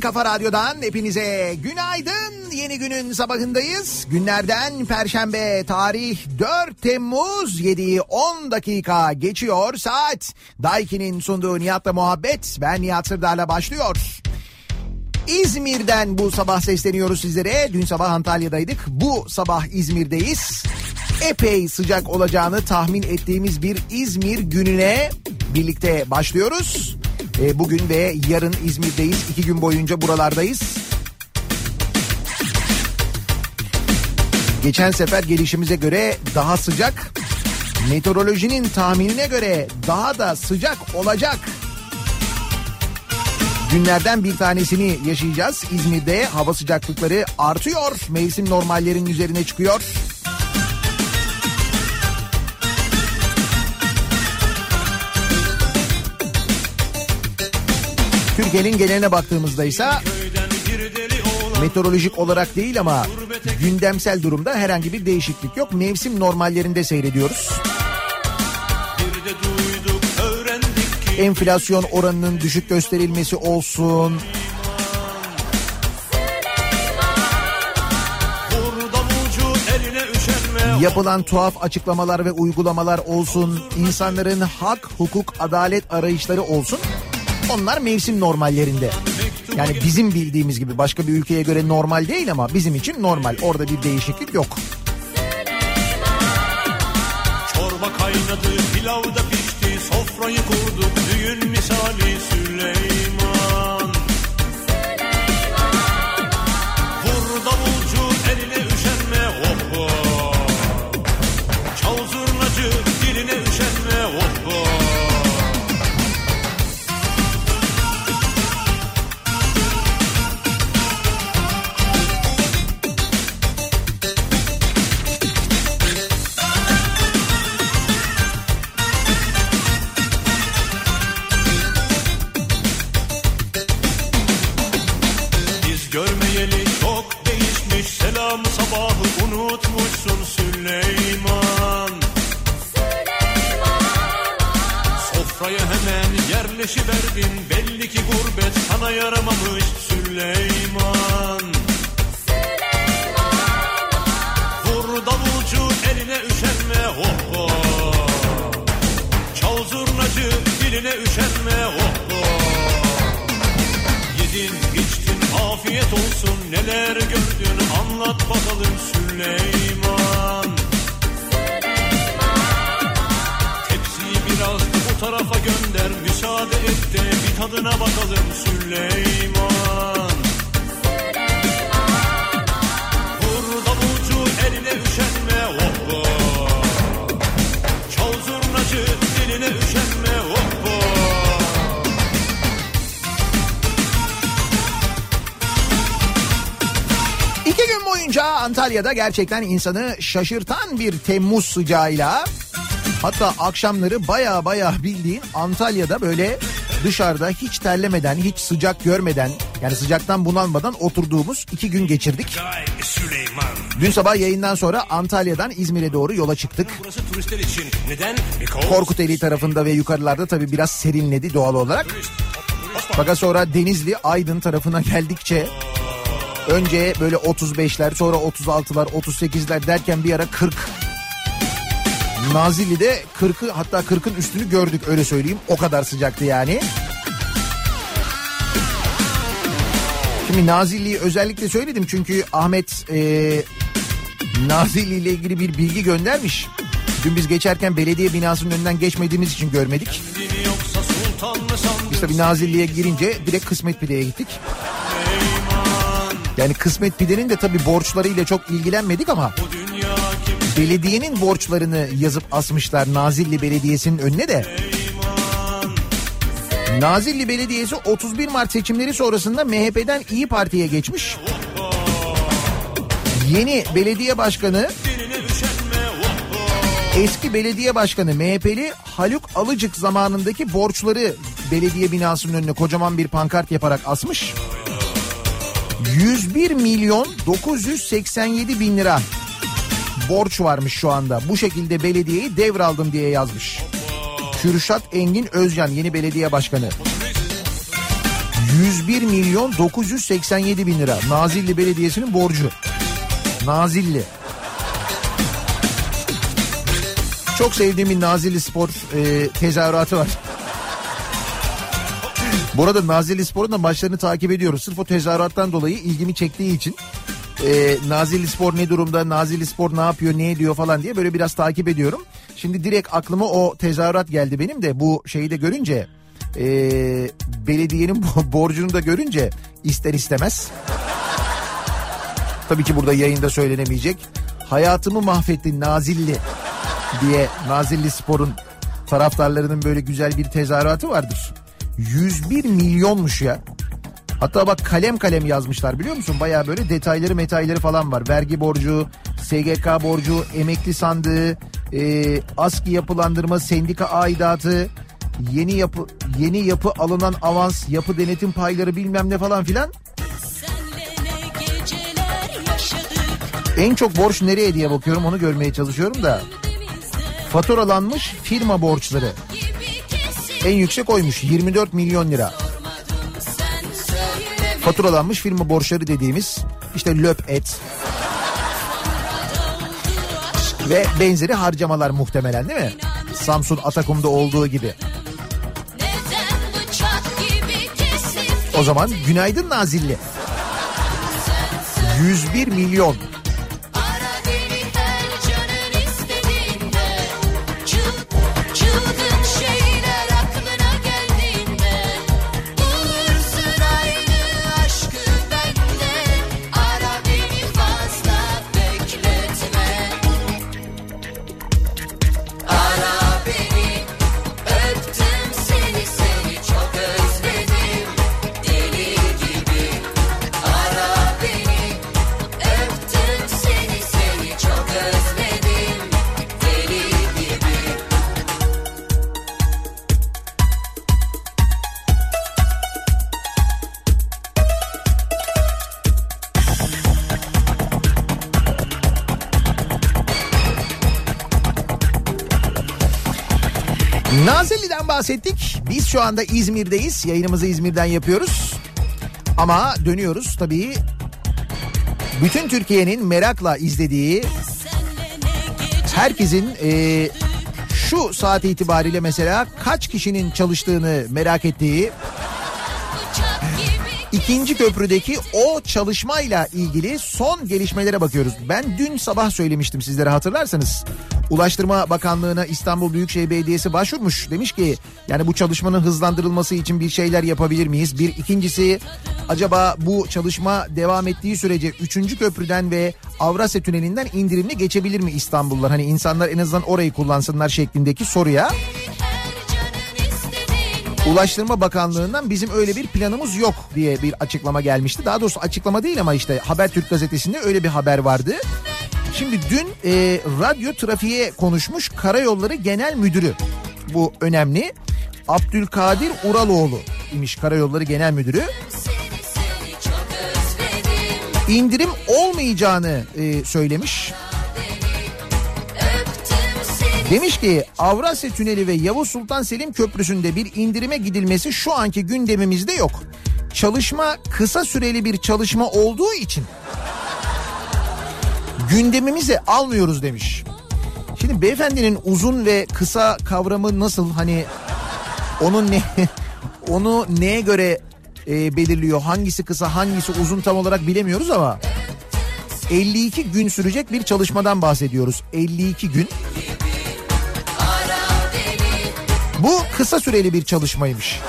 radyosundan, kafa radyodan hepinize günaydın. Yeni günün sabahındayız. Günlerden Perşembe tarih 4 Temmuz 7'yi 10 dakika geçiyor saat. Daiki'nin sunduğu Nihat'la muhabbet. Ben Nihat Sırdar'la başlıyor. İzmir'den bu sabah sesleniyoruz sizlere. Dün sabah Antalya'daydık. Bu sabah İzmir'deyiz. Epey sıcak olacağını tahmin ettiğimiz bir İzmir gününe birlikte başlıyoruz. E, bugün ve yarın İzmir'deyiz. İki gün boyunca buralardayız. Geçen sefer gelişimize göre daha sıcak. Meteorolojinin tahminine göre daha da sıcak olacak günlerden bir tanesini yaşayacağız. İzmir'de hava sıcaklıkları artıyor. Mevsim normallerin üzerine çıkıyor. Türkiye'nin geneline baktığımızda ise meteorolojik olarak değil ama gündemsel durumda herhangi bir değişiklik yok. Mevsim normallerinde seyrediyoruz. Enflasyon oranının düşük gösterilmesi olsun. Yapılan tuhaf açıklamalar ve uygulamalar olsun. insanların hak, hukuk, adalet arayışları olsun. Onlar mevsim normallerinde. Yani bizim bildiğimiz gibi başka bir ülkeye göre normal değil ama bizim için normal. Orada bir değişiklik yok. Çorba kaynadı, pilav da pişti, sofrayı kurduk, düğün misali Süleyman. Antalya'da gerçekten insanı şaşırtan bir Temmuz sıcağıyla hatta akşamları baya baya bildiğin Antalya'da böyle dışarıda hiç terlemeden hiç sıcak görmeden yani sıcaktan bunalmadan oturduğumuz iki gün geçirdik. Dün sabah yayından sonra Antalya'dan İzmir'e doğru yola çıktık. Korkuteli tarafında ve yukarılarda tabii biraz serinledi doğal olarak. Fakat sonra Denizli, Aydın tarafına geldikçe önce böyle 35'ler sonra 36'lar 38'ler derken bir ara 40. Nazilli'de 40'ı hatta 40'ın üstünü gördük öyle söyleyeyim. O kadar sıcaktı yani. Şimdi Nazilli'yi özellikle söyledim çünkü Ahmet e, Nazilli ile ilgili bir bilgi göndermiş. Dün biz geçerken belediye binasının önünden geçmediğimiz için görmedik. Biz tabii Nazilli'ye girince direkt Kısmet Pide'ye gittik. Yani Kısmet Pide'nin de tabii borçlarıyla çok ilgilenmedik ama belediyenin borçlarını yazıp asmışlar Nazilli Belediyesi'nin önüne de. Nazilli Belediyesi 31 Mart seçimleri sonrasında MHP'den İyi Parti'ye geçmiş. Yeni belediye başkanı eski belediye başkanı MHP'li Haluk Alıcık zamanındaki borçları belediye binasının önüne kocaman bir pankart yaparak asmış. 101 milyon 987 bin lira borç varmış şu anda. Bu şekilde belediyeyi devraldım diye yazmış. Kürşat Engin Özcan yeni belediye başkanı. 101 milyon 987 bin lira Nazilli Belediyesi'nin borcu. Nazilli. Çok sevdiğim bir Nazilli Spor e, tezahüratı var. Bu arada Nazilli Spor'un da maçlarını takip ediyoruz. Sırf o tezahürattan dolayı ilgimi çektiği için. E, Nazilli Spor ne durumda, Nazilli Spor ne yapıyor, ne ediyor falan diye böyle biraz takip ediyorum. Şimdi direkt aklıma o tezahürat geldi benim de bu şeyi de görünce. e, belediyenin borcunu da görünce ister istemez. Tabii ki burada yayında söylenemeyecek. Hayatımı mahvettin Nazilli diye Nazilli Spor'un taraftarlarının böyle güzel bir tezahüratı vardır. 101 milyonmuş ya. Hatta bak kalem kalem yazmışlar biliyor musun? Baya böyle detayları metayları falan var. Vergi borcu, SGK borcu, emekli sandığı, e, ASKİ yapılandırma, sendika aidatı, yeni yapı yeni yapı alınan avans, yapı denetim payları bilmem ne falan filan. En çok borç nereye diye bakıyorum onu görmeye çalışıyorum da. Faturalanmış firma borçları. En yüksek oymuş 24 milyon lira. Faturalanmış firma borçları dediğimiz işte löp et ve benzeri harcamalar muhtemelen değil mi? Samsun Atakum'da olduğu gibi. O zaman günaydın Nazilli. 101 milyon. Nazilli'den bahsettik. Biz şu anda İzmir'deyiz. Yayınımızı İzmir'den yapıyoruz. Ama dönüyoruz tabii. Bütün Türkiye'nin merakla izlediği herkesin eee, şu saat itibariyle mesela kaç kişinin çalıştığını merak ettiği ikinci köprüdeki o çalışmayla ilgili son gelişmelere bakıyoruz. Ben dün sabah söylemiştim sizlere hatırlarsanız. Ulaştırma Bakanlığı'na İstanbul Büyükşehir Belediyesi başvurmuş. Demiş ki yani bu çalışmanın hızlandırılması için bir şeyler yapabilir miyiz? Bir ikincisi acaba bu çalışma devam ettiği sürece 3. köprüden ve Avrasya Tüneli'nden indirimli geçebilir mi İstanbullular? Hani insanlar en azından orayı kullansınlar şeklindeki soruya Ulaştırma Bakanlığı'ndan bizim öyle bir planımız yok diye bir açıklama gelmişti. Daha doğrusu açıklama değil ama işte Habertürk gazetesinde öyle bir haber vardı. Şimdi dün e, radyo trafiğe konuşmuş Karayolları Genel Müdürü. Bu önemli. Abdülkadir Uraloğlu imiş Karayolları Genel Müdürü. İndirim olmayacağını e, söylemiş. Demiş ki Avrasya Tüneli ve Yavuz Sultan Selim Köprüsü'nde bir indirime gidilmesi şu anki gündemimizde yok. Çalışma kısa süreli bir çalışma olduğu için gündemimize almıyoruz demiş. Şimdi beyefendinin uzun ve kısa kavramı nasıl hani onun ne onu neye göre e, belirliyor hangisi kısa hangisi uzun tam olarak bilemiyoruz ama 52 gün sürecek bir çalışmadan bahsediyoruz. 52 gün. Bu kısa süreli bir çalışmaymış.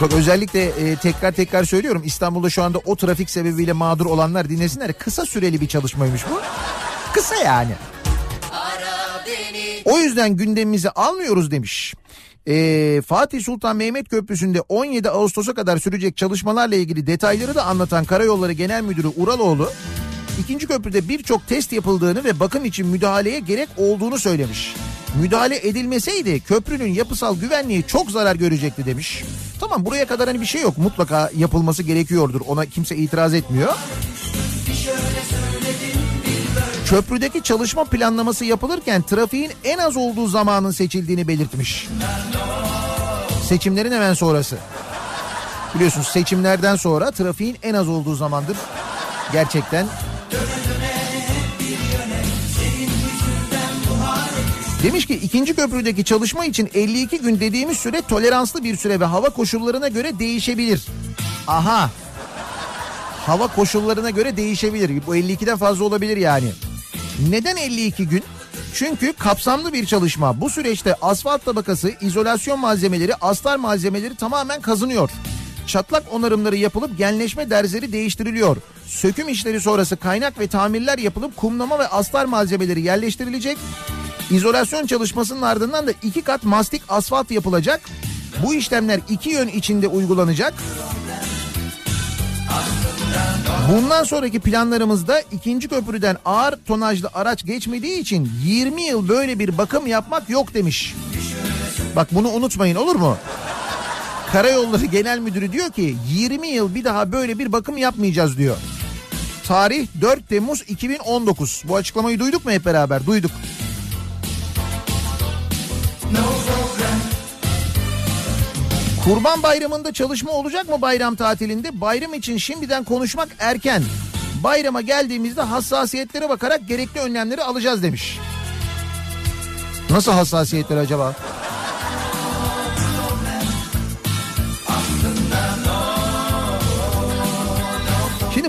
Bak özellikle e, tekrar tekrar söylüyorum İstanbul'da şu anda o trafik sebebiyle mağdur olanlar dinlesinler. Kısa süreli bir çalışmaymış bu. Kısa yani. O yüzden gündemimize almıyoruz demiş. Ee, Fatih Sultan Mehmet Köprüsü'nde 17 Ağustos'a kadar sürecek çalışmalarla ilgili detayları da anlatan Karayolları Genel Müdürü Uraloğlu, ikinci köprüde birçok test yapıldığını ve bakım için müdahaleye gerek olduğunu söylemiş. Müdahale edilmeseydi köprünün yapısal güvenliği çok zarar görecekti demiş. Tamam buraya kadar hani bir şey yok mutlaka yapılması gerekiyordur ona kimse itiraz etmiyor. Köprüdeki çalışma planlaması yapılırken trafiğin en az olduğu zamanın seçildiğini belirtmiş. Seçimlerin hemen sonrası. Biliyorsunuz seçimlerden sonra trafiğin en az olduğu zamandır. Gerçekten. Demiş ki ikinci köprüdeki çalışma için 52 gün dediğimiz süre toleranslı bir süre ve hava koşullarına göre değişebilir. Aha. Hava koşullarına göre değişebilir. Bu 52'den fazla olabilir yani. Neden 52 gün? Çünkü kapsamlı bir çalışma. Bu süreçte asfalt tabakası, izolasyon malzemeleri, astar malzemeleri tamamen kazınıyor. Çatlak onarımları yapılıp genleşme derzleri değiştiriliyor. Söküm işleri sonrası kaynak ve tamirler yapılıp kumlama ve astar malzemeleri yerleştirilecek. İzolasyon çalışmasının ardından da iki kat mastik asfalt yapılacak. Bu işlemler iki yön içinde uygulanacak. Bundan sonraki planlarımızda ikinci köprüden ağır tonajlı araç geçmediği için 20 yıl böyle bir bakım yapmak yok demiş. Bak bunu unutmayın olur mu? Karayolları Genel Müdürü diyor ki 20 yıl bir daha böyle bir bakım yapmayacağız diyor. Tarih 4 Temmuz 2019. Bu açıklamayı duyduk mu hep beraber? Duyduk. Kurban Bayramı'nda çalışma olacak mı bayram tatilinde? Bayram için şimdiden konuşmak erken. Bayrama geldiğimizde hassasiyetlere bakarak gerekli önlemleri alacağız demiş. Nasıl hassasiyetler acaba?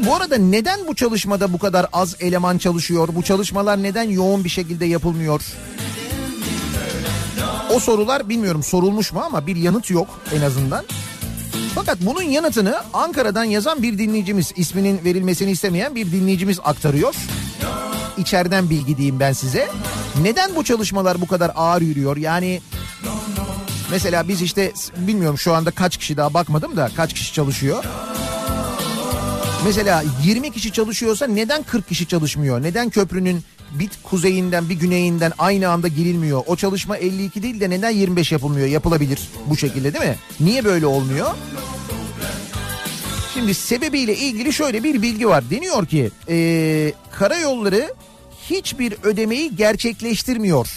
Bu arada neden bu çalışmada bu kadar az eleman çalışıyor? Bu çalışmalar neden yoğun bir şekilde yapılmıyor? O sorular bilmiyorum sorulmuş mu ama bir yanıt yok en azından. Fakat bunun yanıtını Ankara'dan yazan bir dinleyicimiz, isminin verilmesini istemeyen bir dinleyicimiz aktarıyor. İçeriden bilgi diyeyim ben size. Neden bu çalışmalar bu kadar ağır yürüyor? Yani mesela biz işte bilmiyorum şu anda kaç kişi daha bakmadım da kaç kişi çalışıyor. Mesela 20 kişi çalışıyorsa neden 40 kişi çalışmıyor? Neden köprünün bir kuzeyinden bir güneyinden aynı anda girilmiyor? O çalışma 52 değil de neden 25 yapılmıyor? Yapılabilir bu şekilde değil mi? Niye böyle olmuyor? Şimdi sebebiyle ilgili şöyle bir bilgi var. Deniyor ki ee, karayolları hiçbir ödemeyi gerçekleştirmiyor.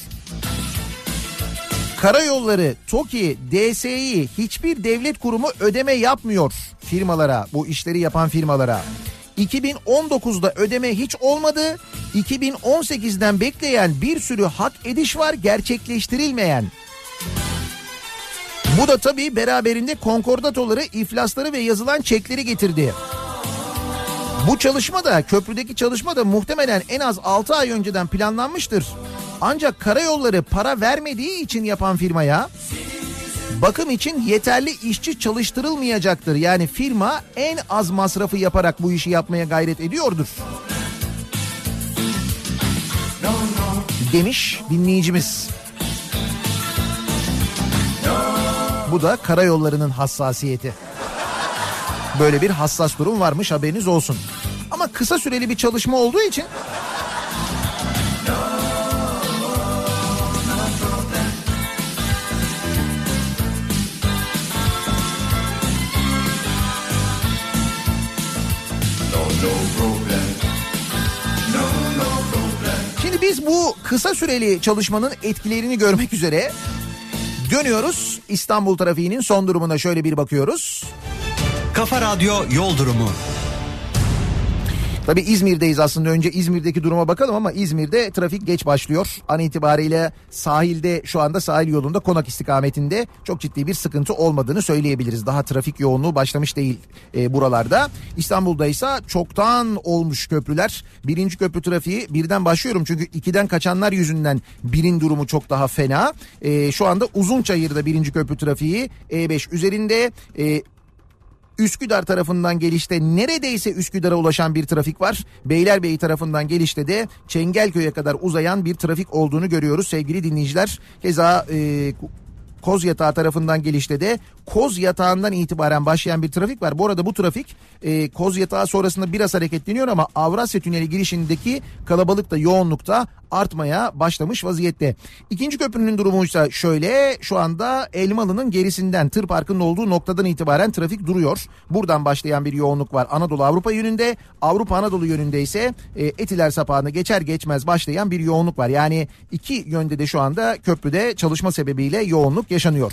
Karayolları, TOKİ, DSİ hiçbir devlet kurumu ödeme yapmıyor firmalara, bu işleri yapan firmalara. 2019'da ödeme hiç olmadı. 2018'den bekleyen bir sürü hak ediş var gerçekleştirilmeyen. Bu da tabii beraberinde konkordatoları, iflasları ve yazılan çekleri getirdi. Bu çalışma da köprüdeki çalışma da muhtemelen en az 6 ay önceden planlanmıştır. Ancak karayolları para vermediği için yapan firmaya bakım için yeterli işçi çalıştırılmayacaktır. Yani firma en az masrafı yaparak bu işi yapmaya gayret ediyordur. Demiş dinleyicimiz. Bu da karayollarının hassasiyeti. Böyle bir hassas durum varmış haberiniz olsun. Kısa süreli bir çalışma olduğu için Şimdi biz bu kısa süreli çalışmanın etkilerini görmek üzere dönüyoruz. İstanbul trafiğinin son durumuna şöyle bir bakıyoruz. Kafa Radyo Yol Durumu. Tabii İzmir'deyiz aslında. Önce İzmir'deki duruma bakalım ama İzmir'de trafik geç başlıyor. An itibariyle sahilde şu anda sahil yolunda konak istikametinde çok ciddi bir sıkıntı olmadığını söyleyebiliriz. Daha trafik yoğunluğu başlamış değil e, buralarda. İstanbul'da ise çoktan olmuş köprüler. Birinci köprü trafiği birden başlıyorum çünkü ikiden kaçanlar yüzünden birin durumu çok daha fena. E, şu anda Uzunçayır'da birinci köprü trafiği E5 üzerinde... E, Üsküdar tarafından gelişte neredeyse Üsküdar'a ulaşan bir trafik var. Beylerbeyi tarafından gelişte de Çengelköy'e kadar uzayan bir trafik olduğunu görüyoruz sevgili dinleyiciler. Keza e, Koz Yatağı tarafından gelişte de Koz Yatağı'ndan itibaren başlayan bir trafik var. Bu arada bu trafik e, Koz Yatağı sonrasında biraz hareketleniyor ama Avrasya Tüneli girişindeki kalabalık da yoğunlukta artmaya başlamış vaziyette. İkinci köprünün durumuysa şöyle şu anda Elmalı'nın gerisinden tır parkının olduğu noktadan itibaren trafik duruyor. Buradan başlayan bir yoğunluk var Anadolu Avrupa yönünde. Avrupa Anadolu yönünde ise e, Etiler sapağını geçer geçmez başlayan bir yoğunluk var. Yani iki yönde de şu anda köprüde çalışma sebebiyle yoğunluk yaşanıyor.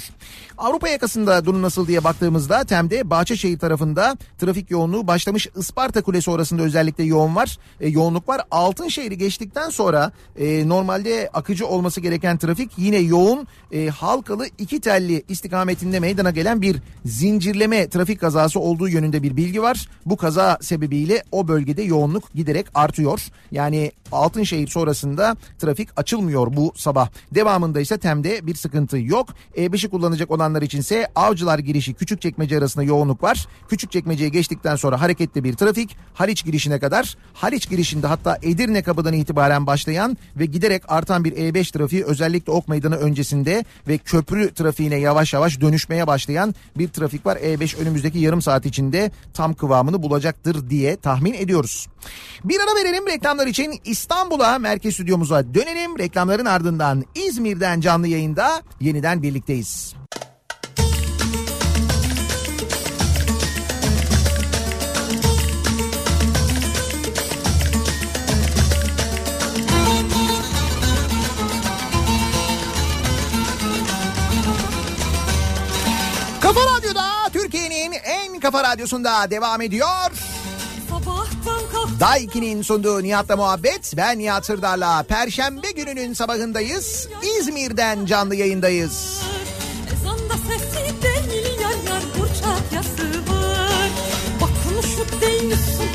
Avrupa yakasında durum nasıl diye baktığımızda Tem'de Bahçeşehir tarafında trafik yoğunluğu başlamış. Isparta Kulesi orasında özellikle yoğun var. E, yoğunluk var. Altınşehir'i geçtikten sonra e, normalde akıcı olması gereken trafik yine yoğun. E, Halkalı iki telli istikametinde meydana gelen bir zincirleme trafik kazası olduğu yönünde bir bilgi var. Bu kaza sebebiyle o bölgede yoğunluk giderek artıyor. Yani Altınşehir sonrasında trafik açılmıyor bu sabah. Devamında ise Tem'de bir sıkıntı yok. E5'i kullanacak olanlar içinse Avcılar girişi Küçükçekmece arasında yoğunluk var. Küçükçekmece'ye geçtikten sonra hareketli bir trafik Haliç girişine kadar. Haliç girişinde hatta Edirne kapıdan itibaren başlayan ve giderek artan bir E5 trafiği özellikle Ok Meydanı öncesinde ve köprü trafiğine yavaş yavaş dönüşmeye başlayan bir trafik var. E5 önümüzdeki yarım saat içinde tam kıvamını bulacaktır diye tahmin ediyoruz. Bir ara verelim reklamlar için İstanbul'a merkez stüdyomuza dönelim. Reklamların ardından İzmir'den canlı yayında yeniden birlikteyiz. Kafa Radyo'da Türkiye'nin en kafa radyosunda devam ediyor. Daiki'nin sunduğu Nihat'la muhabbet. Ben Nihat Sırdar'la Perşembe gününün sabahındayız. İzmir'den canlı yayındayız. ezanda sesi değil yar yar burçak yası var Bak konuşup değilsin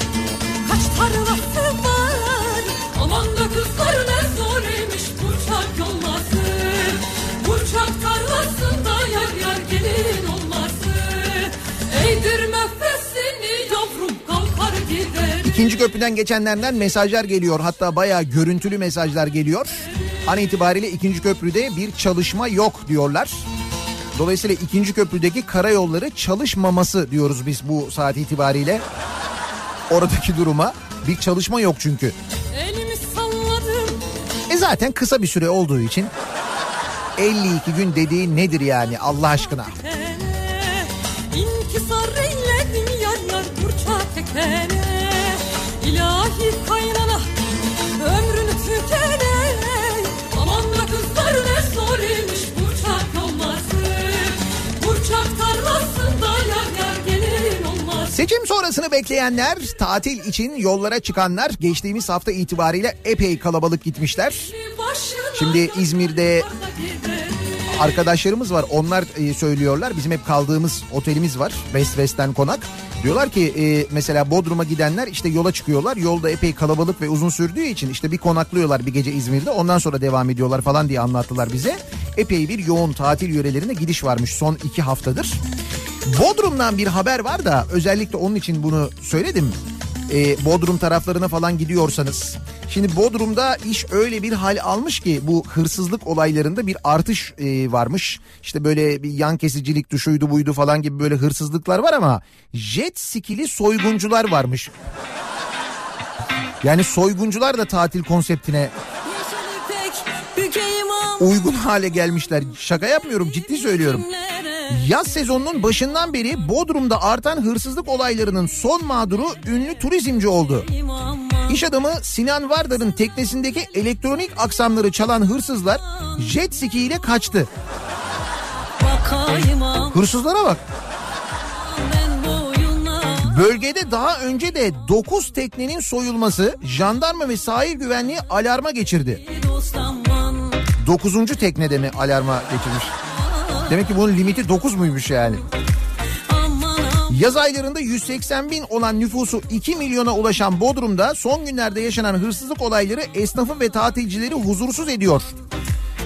İkinci köprüden geçenlerden mesajlar geliyor. Hatta bayağı görüntülü mesajlar geliyor. An itibariyle ikinci köprüde bir çalışma yok diyorlar. Dolayısıyla ikinci köprüdeki karayolları çalışmaması diyoruz biz bu saat itibariyle. Oradaki duruma bir çalışma yok çünkü. E zaten kısa bir süre olduğu için 52 gün dediği nedir yani Allah aşkına? İnkisar eyledim Seçim sonrasını bekleyenler, tatil için yollara çıkanlar geçtiğimiz hafta itibariyle epey kalabalık gitmişler. Şimdi İzmir'de. Arkadaşlarımız var. Onlar e, söylüyorlar. Bizim hep kaldığımız otelimiz var. West West'ten konak. Diyorlar ki e, mesela Bodrum'a gidenler işte yola çıkıyorlar. Yolda epey kalabalık ve uzun sürdüğü için işte bir konaklıyorlar bir gece İzmir'de. Ondan sonra devam ediyorlar falan diye anlattılar bize. Epey bir yoğun tatil yörelerine gidiş varmış son iki haftadır. Bodrum'dan bir haber var da özellikle onun için bunu söyledim. Ee, Bodrum taraflarına falan gidiyorsanız. Şimdi Bodrum'da iş öyle bir hal almış ki bu hırsızlık olaylarında bir artış e, varmış. İşte böyle bir yan kesicilik duşuydu buydu falan gibi böyle hırsızlıklar var ama jet skili soyguncular varmış. Yani soyguncular da tatil konseptine uygun hale gelmişler. Şaka yapmıyorum ciddi söylüyorum. Yaz sezonunun başından beri Bodrum'da artan hırsızlık olaylarının son mağduru ünlü turizmci oldu. İş adamı Sinan Vardar'ın teknesindeki elektronik aksamları çalan hırsızlar jet ski ile kaçtı. Hırsızlara bak. Bölgede daha önce de 9 teknenin soyulması jandarma ve sahil güvenliği alarma geçirdi. dost aman 9. teknede mi alarma geçirmiş? Demek ki bunun limiti 9 muymuş yani? Yaz aylarında 180 bin olan nüfusu 2 milyona ulaşan Bodrum'da son günlerde yaşanan hırsızlık olayları esnafı ve tatilcileri huzursuz ediyor.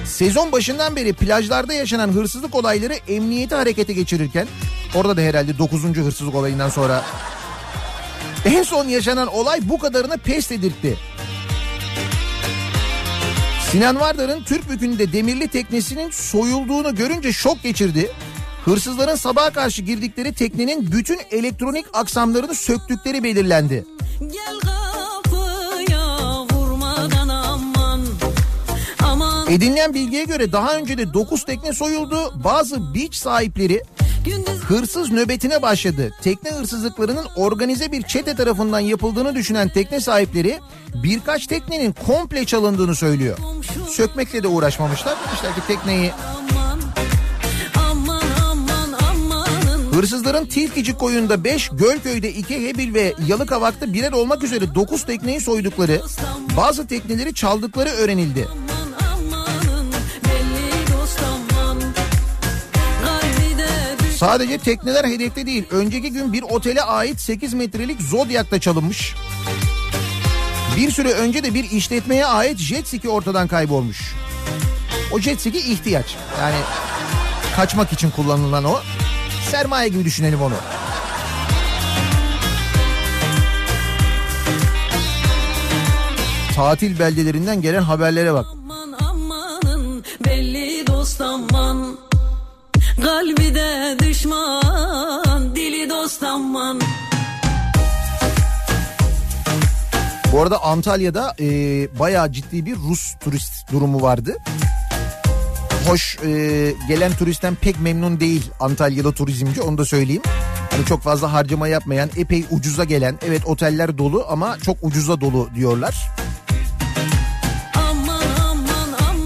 Sezon başından beri plajlarda yaşanan hırsızlık olayları emniyeti harekete geçirirken orada da herhalde 9. hırsızlık olayından sonra en son yaşanan olay bu kadarına pes edirtti. Sinan Vardar'ın Türk bükünde demirli teknesinin soyulduğunu görünce şok geçirdi. Hırsızların sabaha karşı girdikleri teknenin bütün elektronik aksamlarını söktükleri belirlendi. Aman Aman Edinilen bilgiye göre daha önce de 9 tekne soyuldu. Bazı beach sahipleri hırsız nöbetine başladı. Tekne hırsızlıklarının organize bir çete tarafından yapıldığını düşünen tekne sahipleri birkaç teknenin komple çalındığını söylüyor. Sökmekle de uğraşmamışlar. Demişler ki tekneyi Hırsızların Tilkicik koyunda 5, Gölköy'de 2, Hebil ve Yalıkavak'ta birer olmak üzere 9 tekneyi soydukları, bazı tekneleri çaldıkları öğrenildi. Sadece tekneler hedefte değil. Önceki gün bir otele ait 8 metrelik Zodiac'ta çalınmış. Bir süre önce de bir işletmeye ait jet ski ortadan kaybolmuş. O jet ski ihtiyaç. Yani kaçmak için kullanılan o. Sermaye gibi düşünelim onu. Tatil beldelerinden gelen haberlere bak. Kalbi de düşman dili dost aman Bu arada Antalya'da e, bayağı ciddi bir Rus turist durumu vardı. Hoş e, gelen turistten pek memnun değil Antalyalı turizmci onu da söyleyeyim. Hani çok fazla harcama yapmayan epey ucuza gelen evet oteller dolu ama çok ucuza dolu diyorlar.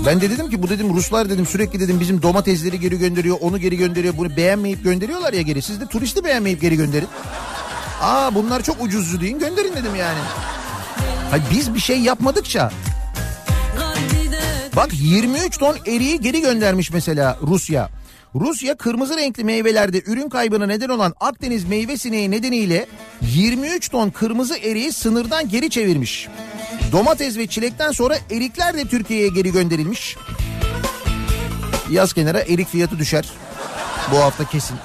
Ben de dedim ki bu dedim Ruslar dedim sürekli dedim bizim domatesleri geri gönderiyor onu geri gönderiyor bunu beğenmeyip gönderiyorlar ya geri. Siz de turisti beğenmeyip geri gönderin. Aa bunlar çok ucuzdu deyin gönderin dedim yani. Hayır, biz bir şey yapmadıkça Bak 23 ton eriği geri göndermiş mesela Rusya. Rusya kırmızı renkli meyvelerde ürün kaybına neden olan Akdeniz meyve sineği nedeniyle 23 ton kırmızı eriği sınırdan geri çevirmiş. Domates ve çilekten sonra erikler de Türkiye'ye geri gönderilmiş. Yaz kenara erik fiyatı düşer. Bu hafta kesin.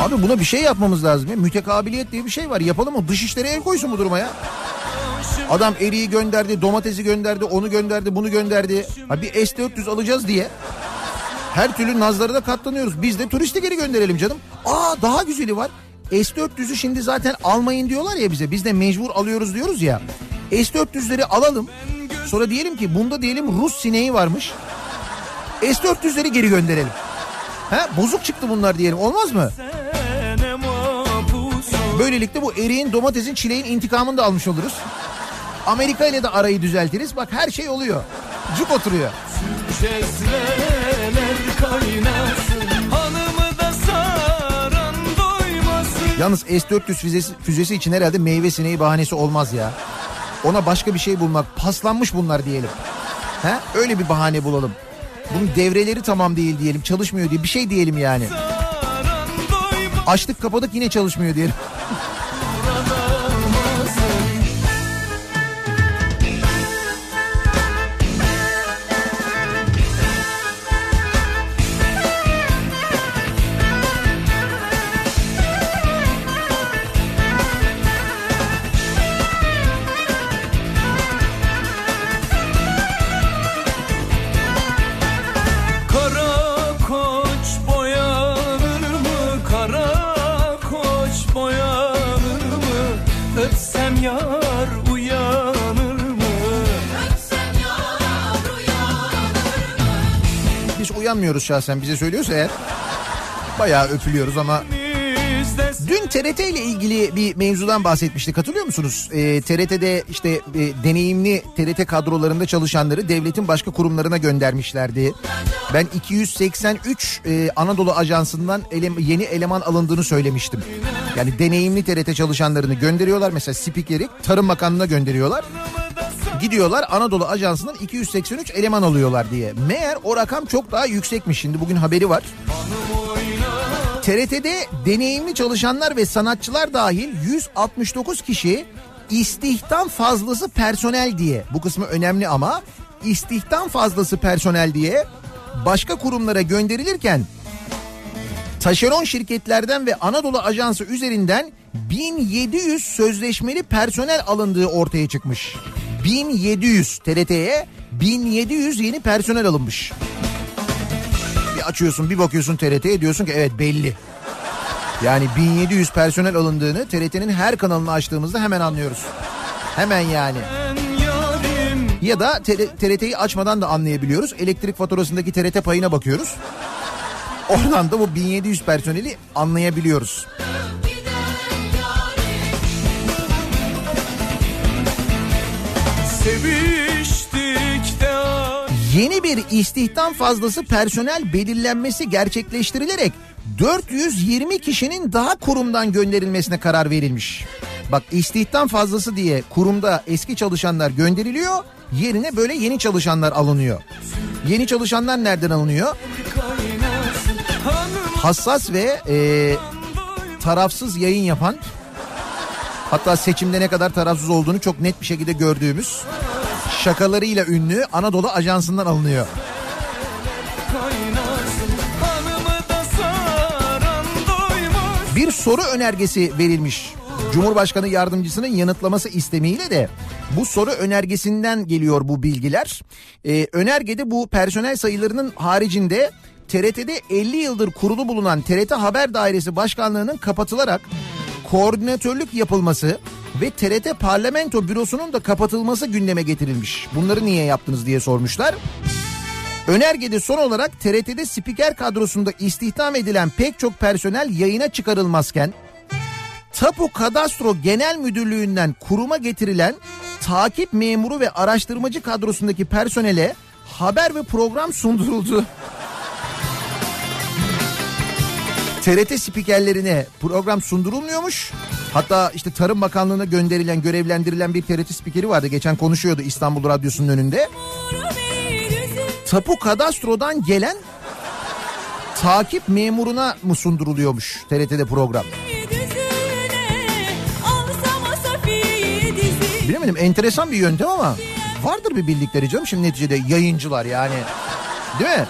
Abi buna bir şey yapmamız lazım ya. Mütekabiliyet diye bir şey var. Yapalım mı? Dışişleri el koysun bu duruma ya. Adam eriği gönderdi, domatesi gönderdi, onu gönderdi, bunu gönderdi. Ha bir S-400 alacağız diye. Her türlü nazlara da katlanıyoruz. Biz de turisti geri gönderelim canım. Aa daha güzeli var. S-400'ü şimdi zaten almayın diyorlar ya bize. Biz de mecbur alıyoruz diyoruz ya. S-400'leri alalım. Sonra diyelim ki bunda diyelim Rus sineği varmış. S-400'leri geri gönderelim. Ha, bozuk çıktı bunlar diyelim. Olmaz mı? Böylelikle bu eriğin, domatesin, çileğin intikamını da almış oluruz. Amerika ile de arayı düzeltiriz. Bak her şey oluyor. Cuk oturuyor. Cezveler kaynasın Yalnız S-400 füzesi, füzesi için herhalde meyve sineği bahanesi olmaz ya. Ona başka bir şey bulmak. Paslanmış bunlar diyelim. Ha? Öyle bir bahane bulalım. Bunun devreleri tamam değil diyelim. Çalışmıyor diye bir şey diyelim yani. Açtık kapadık yine çalışmıyor diyelim. Biz uyanmıyoruz şahsen bize söylüyorsa eğer. Bayağı öpülüyoruz ama Dün TRT ile ilgili bir mevzudan bahsetmiştik hatırlıyor musunuz? Ee, TRT'de işte e, deneyimli TRT kadrolarında çalışanları devletin başka kurumlarına göndermişlerdi. Ben 283 e, Anadolu Ajansı'ndan ele- yeni eleman alındığını söylemiştim. Yani deneyimli TRT çalışanlarını gönderiyorlar. Mesela spikeri Tarım Bakanlığı'na gönderiyorlar. Gidiyorlar Anadolu Ajansı'ndan 283 eleman alıyorlar diye. Meğer o rakam çok daha yüksekmiş. Şimdi bugün haberi var. TRT'de deneyimli çalışanlar ve sanatçılar dahil 169 kişi istihdam fazlası personel diye bu kısmı önemli ama istihdam fazlası personel diye başka kurumlara gönderilirken taşeron şirketlerden ve Anadolu Ajansı üzerinden 1700 sözleşmeli personel alındığı ortaya çıkmış. 1700 TRT'ye 1700 yeni personel alınmış. Bir açıyorsun bir bakıyorsun TRT'ye diyorsun ki evet belli. Yani 1700 personel alındığını TRT'nin her kanalını açtığımızda hemen anlıyoruz. Hemen yani. Ya da TRT'yi açmadan da anlayabiliyoruz. Elektrik faturasındaki TRT payına bakıyoruz. Oradan da bu 1700 personeli anlayabiliyoruz. Seviştik de Yeni bir istihdam fazlası personel belirlenmesi gerçekleştirilerek 420 kişinin daha kurumdan gönderilmesine karar verilmiş. Bak istihdam fazlası diye kurumda eski çalışanlar gönderiliyor. Yerine böyle yeni çalışanlar alınıyor. Yeni çalışanlar nereden alınıyor? Hassas ve e, tarafsız yayın yapan hatta seçimde ne kadar tarafsız olduğunu çok net bir şekilde gördüğümüz şakalarıyla ünlü Anadolu Ajansı'ndan alınıyor. Bir soru önergesi verilmiş. Cumhurbaşkanı yardımcısının yanıtlaması istemiyle de bu soru önergesinden geliyor bu bilgiler. Ee, önergede bu personel sayılarının haricinde TRT'de 50 yıldır kurulu bulunan TRT Haber Dairesi Başkanlığı'nın kapatılarak koordinatörlük yapılması ve TRT Parlamento Bürosu'nun da kapatılması gündeme getirilmiş. Bunları niye yaptınız diye sormuşlar. Önergede son olarak TRT'de spiker kadrosunda istihdam edilen pek çok personel yayına çıkarılmazken Tapu Kadastro Genel Müdürlüğü'nden kuruma getirilen takip memuru ve araştırmacı kadrosundaki personele haber ve program sunduruldu. TRT spikerlerine program sundurulmuyormuş. Hatta işte Tarım Bakanlığı'na gönderilen, görevlendirilen bir TRT spikeri vardı. Geçen konuşuyordu İstanbul Radyosu'nun önünde. Tapu Kadastro'dan gelen takip memuruna mı sunduruluyormuş TRT'de program? Bilemedim enteresan bir yöntem ama vardır bir bildikleri canım şimdi neticede yayıncılar yani. Değil mi?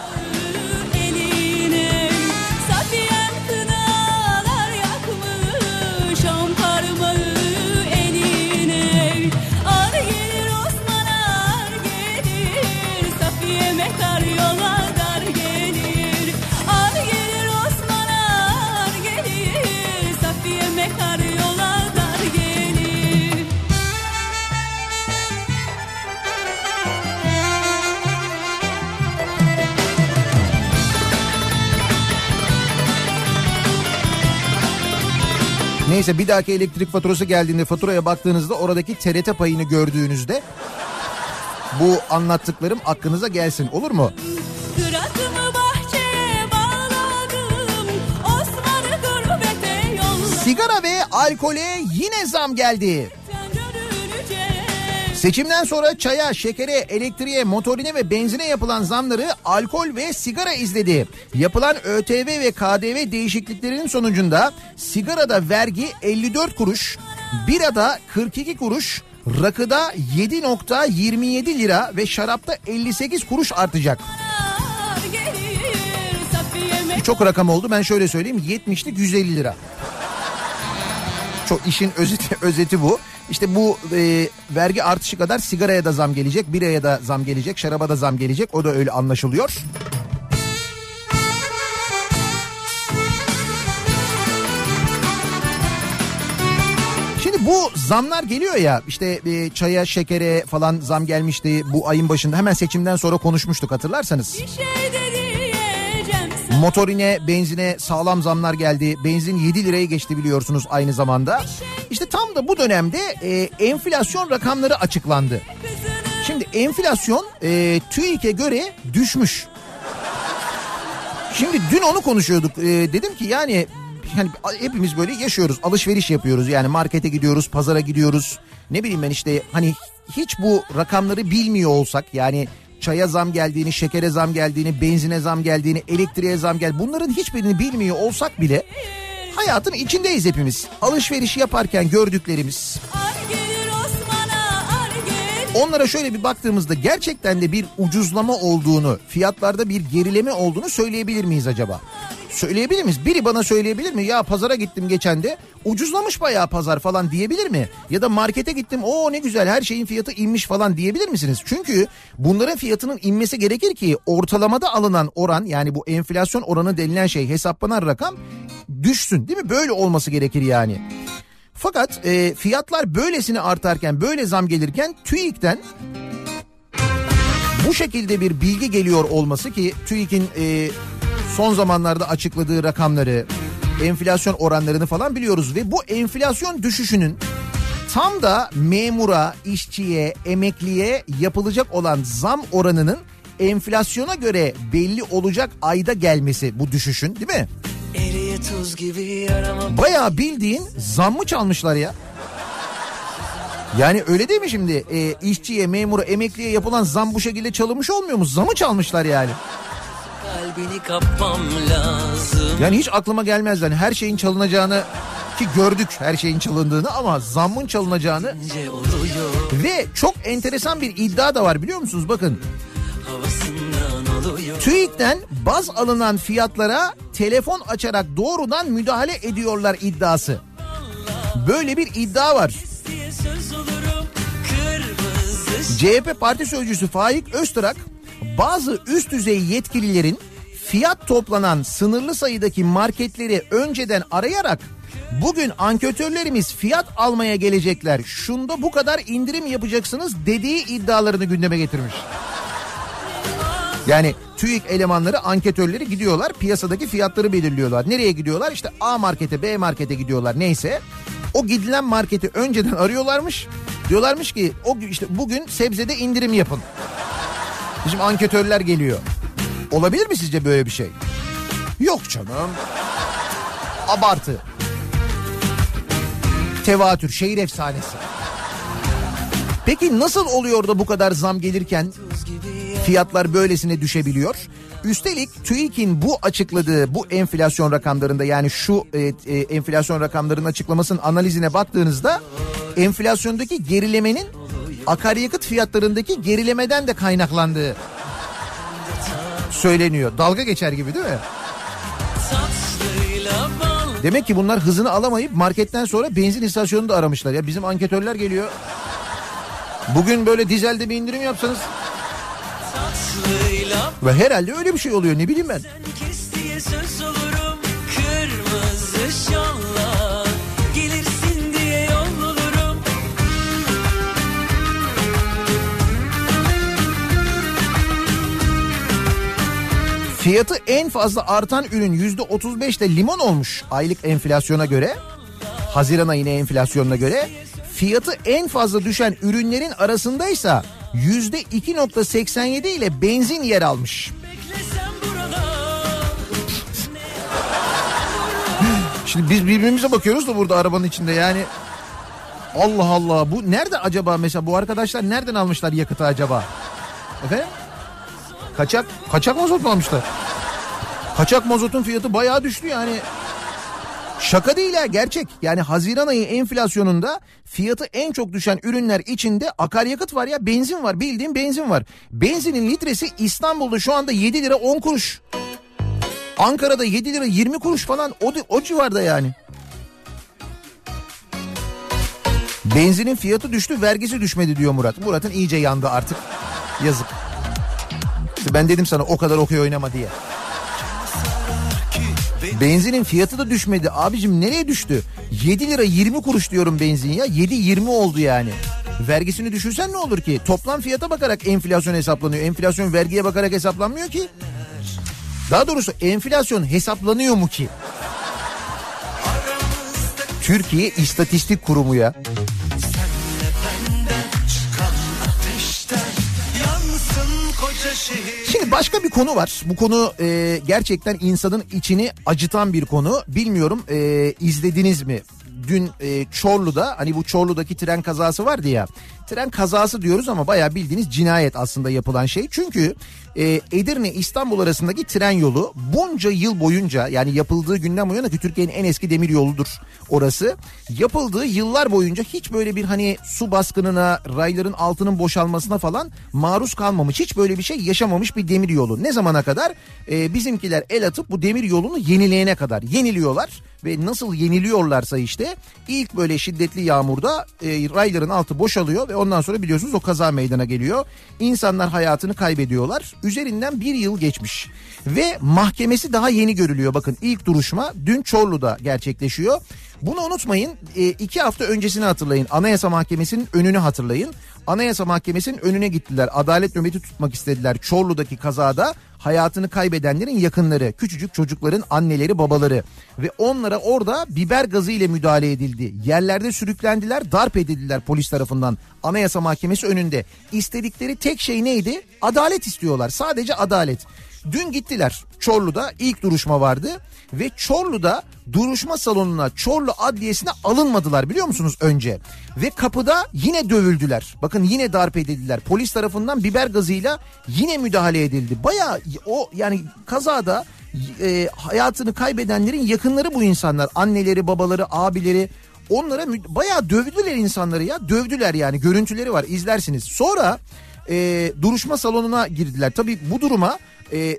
Neyse bir dahaki elektrik faturası geldiğinde faturaya baktığınızda oradaki TRT payını gördüğünüzde bu anlattıklarım aklınıza gelsin olur mu? Bağladım Sigara ve alkole yine zam geldi. Seçimden sonra çaya, şekere, elektriğe, motorine ve benzine yapılan zamları alkol ve sigara izledi. Yapılan ÖTV ve KDV değişikliklerinin sonucunda sigarada vergi 54 kuruş, birada 42 kuruş, rakıda 7.27 lira ve şarapta 58 kuruş artacak. Çok rakam oldu ben şöyle söyleyeyim 70'lik 150 lira. Çok işin özeti, özeti bu. İşte bu e, vergi artışı kadar sigaraya da zam gelecek, biraya da zam gelecek, şaraba da zam gelecek. O da öyle anlaşılıyor. Şimdi bu zamlar geliyor ya işte e, çaya şekere falan zam gelmişti bu ayın başında hemen seçimden sonra konuşmuştuk hatırlarsanız. Bir şey de diyeceğim sana. Motorine, benzine sağlam zamlar geldi. Benzin 7 liraya geçti biliyorsunuz aynı zamanda. İşte tam da bu dönemde e, enflasyon rakamları açıklandı. Şimdi enflasyon e, TÜİK'e göre düşmüş. Şimdi dün onu konuşuyorduk. E, dedim ki yani yani hepimiz böyle yaşıyoruz. Alışveriş yapıyoruz. Yani markete gidiyoruz, pazara gidiyoruz. Ne bileyim ben işte hani hiç bu rakamları bilmiyor olsak yani çaya zam geldiğini, şekere zam geldiğini, benzine zam geldiğini, elektriğe zam gel. Bunların hiçbirini bilmiyor olsak bile hayatın içindeyiz hepimiz. Alışveriş yaparken gördüklerimiz, Ar Onlara şöyle bir baktığımızda gerçekten de bir ucuzlama olduğunu, fiyatlarda bir gerileme olduğunu söyleyebilir miyiz acaba? Söyleyebilir miyiz? Biri bana söyleyebilir mi? Ya pazara gittim geçen de ucuzlamış bayağı pazar falan diyebilir mi? Ya da markete gittim o ne güzel her şeyin fiyatı inmiş falan diyebilir misiniz? Çünkü bunların fiyatının inmesi gerekir ki ortalamada alınan oran yani bu enflasyon oranı denilen şey hesaplanan rakam düşsün değil mi? Böyle olması gerekir yani. Fakat e, fiyatlar böylesine artarken böyle zam gelirken TÜİK'ten bu şekilde bir bilgi geliyor olması ki TÜİK'in e, son zamanlarda açıkladığı rakamları, enflasyon oranlarını falan biliyoruz ve bu enflasyon düşüşünün tam da memura, işçiye, emekliye yapılacak olan zam oranının enflasyona göre belli olacak ayda gelmesi bu düşüşün değil mi? Bayağı bildiğin zam mı çalmışlar ya? Yani öyle değil mi şimdi? E, işçiye, memura, emekliye yapılan zam bu şekilde çalınmış olmuyor mu? Zamı çalmışlar yani. Yani hiç aklıma gelmez yani her şeyin çalınacağını ki gördük her şeyin çalındığını ama zammın çalınacağını ve çok enteresan bir iddia da var biliyor musunuz? Bakın. TÜİK'ten baz alınan fiyatlara telefon açarak doğrudan müdahale ediyorlar iddiası. Böyle bir iddia var. CHP Parti Sözcüsü Faik Öztürk bazı üst düzey yetkililerin fiyat toplanan sınırlı sayıdaki marketleri önceden arayarak bugün anketörlerimiz fiyat almaya gelecekler şunda bu kadar indirim yapacaksınız dediği iddialarını gündeme getirmiş. Yani TÜİK elemanları anketörleri gidiyorlar piyasadaki fiyatları belirliyorlar. Nereye gidiyorlar? İşte A markete B markete gidiyorlar neyse. O gidilen marketi önceden arıyorlarmış. Diyorlarmış ki o işte bugün sebzede indirim yapın. Bizim anketörler geliyor. Olabilir mi sizce böyle bir şey? Yok canım. Abartı. Tevatür, şehir efsanesi. Peki nasıl oluyor da bu kadar zam gelirken fiyatlar böylesine düşebiliyor? Üstelik TÜİK'in bu açıkladığı bu enflasyon rakamlarında yani şu e, e, enflasyon rakamlarının açıklamasının analizine baktığınızda enflasyondaki gerilemenin akaryakıt fiyatlarındaki gerilemeden de kaynaklandığı söyleniyor. Dalga geçer gibi değil mi? Demek ki bunlar hızını alamayıp marketten sonra benzin istasyonunu da aramışlar. Ya bizim anketörler geliyor. Bugün böyle dizelde bir indirim yapsanız ve herhalde öyle bir şey oluyor ne bileyim ben. olurum şalla Fiyatı en fazla artan ürün yüzde 35 de limon olmuş aylık enflasyona göre. Haziran ayına enflasyonuna göre. Fiyatı en fazla düşen ürünlerin arasındaysa yüzde 2.87 ile benzin yer almış. Şimdi biz birbirimize bakıyoruz da burada arabanın içinde yani Allah Allah bu nerede acaba mesela bu arkadaşlar nereden almışlar yakıtı acaba? Efendim? Kaçak kaçak mazot mu almışlar? Kaçak mazotun fiyatı bayağı düştü yani. Şaka değil ha gerçek. Yani Haziran ayı enflasyonunda fiyatı en çok düşen ürünler içinde akaryakıt var ya benzin var bildiğin benzin var. Benzinin litresi İstanbul'da şu anda 7 lira 10 kuruş. Ankara'da 7 lira 20 kuruş falan o, o civarda yani. Benzinin fiyatı düştü vergisi düşmedi diyor Murat. Murat'ın iyice yandı artık. Yazık. İşte ben dedim sana o kadar okuyor oynama diye. Benzinin fiyatı da düşmedi. Abicim nereye düştü? 7 lira 20 kuruş diyorum benzin ya. 7.20 oldu yani. Vergisini düşürsen ne olur ki? Toplam fiyata bakarak enflasyon hesaplanıyor. Enflasyon vergiye bakarak hesaplanmıyor ki. Daha doğrusu enflasyon hesaplanıyor mu ki? Türkiye İstatistik Kurumu ya. Şimdi başka bir konu var. Bu konu e, gerçekten insanın içini acıtan bir konu. Bilmiyorum e, izlediniz mi? Dün e, Çorlu'da hani bu Çorlu'daki tren kazası vardı ya. Tren kazası diyoruz ama bayağı bildiğiniz cinayet aslında yapılan şey. Çünkü e, Edirne İstanbul arasındaki tren yolu bunca yıl boyunca yani yapıldığı günden bu yana ki Türkiye'nin en eski demir yoludur orası. Yapıldığı yıllar boyunca hiç böyle bir hani su baskınına, rayların altının boşalmasına falan maruz kalmamış. Hiç böyle bir şey yaşamamış bir demir yolu. Ne zamana kadar? E, bizimkiler el atıp bu demir yolunu yenileyene kadar yeniliyorlar ve nasıl yeniliyorlarsa işte ilk böyle şiddetli yağmurda e, rayların altı boşalıyor ve ondan sonra biliyorsunuz o kaza meydana geliyor. İnsanlar hayatını kaybediyorlar. Üzerinden bir yıl geçmiş ve mahkemesi daha yeni görülüyor. Bakın ilk duruşma dün Çorlu'da gerçekleşiyor. Bunu unutmayın e, iki hafta öncesini hatırlayın. Anayasa Mahkemesi'nin önünü hatırlayın. Anayasa Mahkemesi'nin önüne gittiler. Adalet nöbeti tutmak istediler. Çorlu'daki kazada hayatını kaybedenlerin yakınları, küçücük çocukların anneleri, babaları ve onlara orada biber gazı ile müdahale edildi. Yerlerde sürüklendiler, darp edildiler polis tarafından. Anayasa Mahkemesi önünde. İstedikleri tek şey neydi? Adalet istiyorlar. Sadece adalet. Dün gittiler Çorlu'da ilk duruşma vardı ve Çorlu'da duruşma salonuna Çorlu Adliyesi'ne alınmadılar biliyor musunuz önce? Ve kapıda yine dövüldüler. Bakın yine darp edildiler. Polis tarafından biber gazıyla yine müdahale edildi. Baya o yani kazada e, hayatını kaybedenlerin yakınları bu insanlar. Anneleri, babaları, abileri onlara mü- bayağı dövdüler insanları ya. Dövdüler yani görüntüleri var izlersiniz. Sonra e, duruşma salonuna girdiler. Tabii bu duruma e,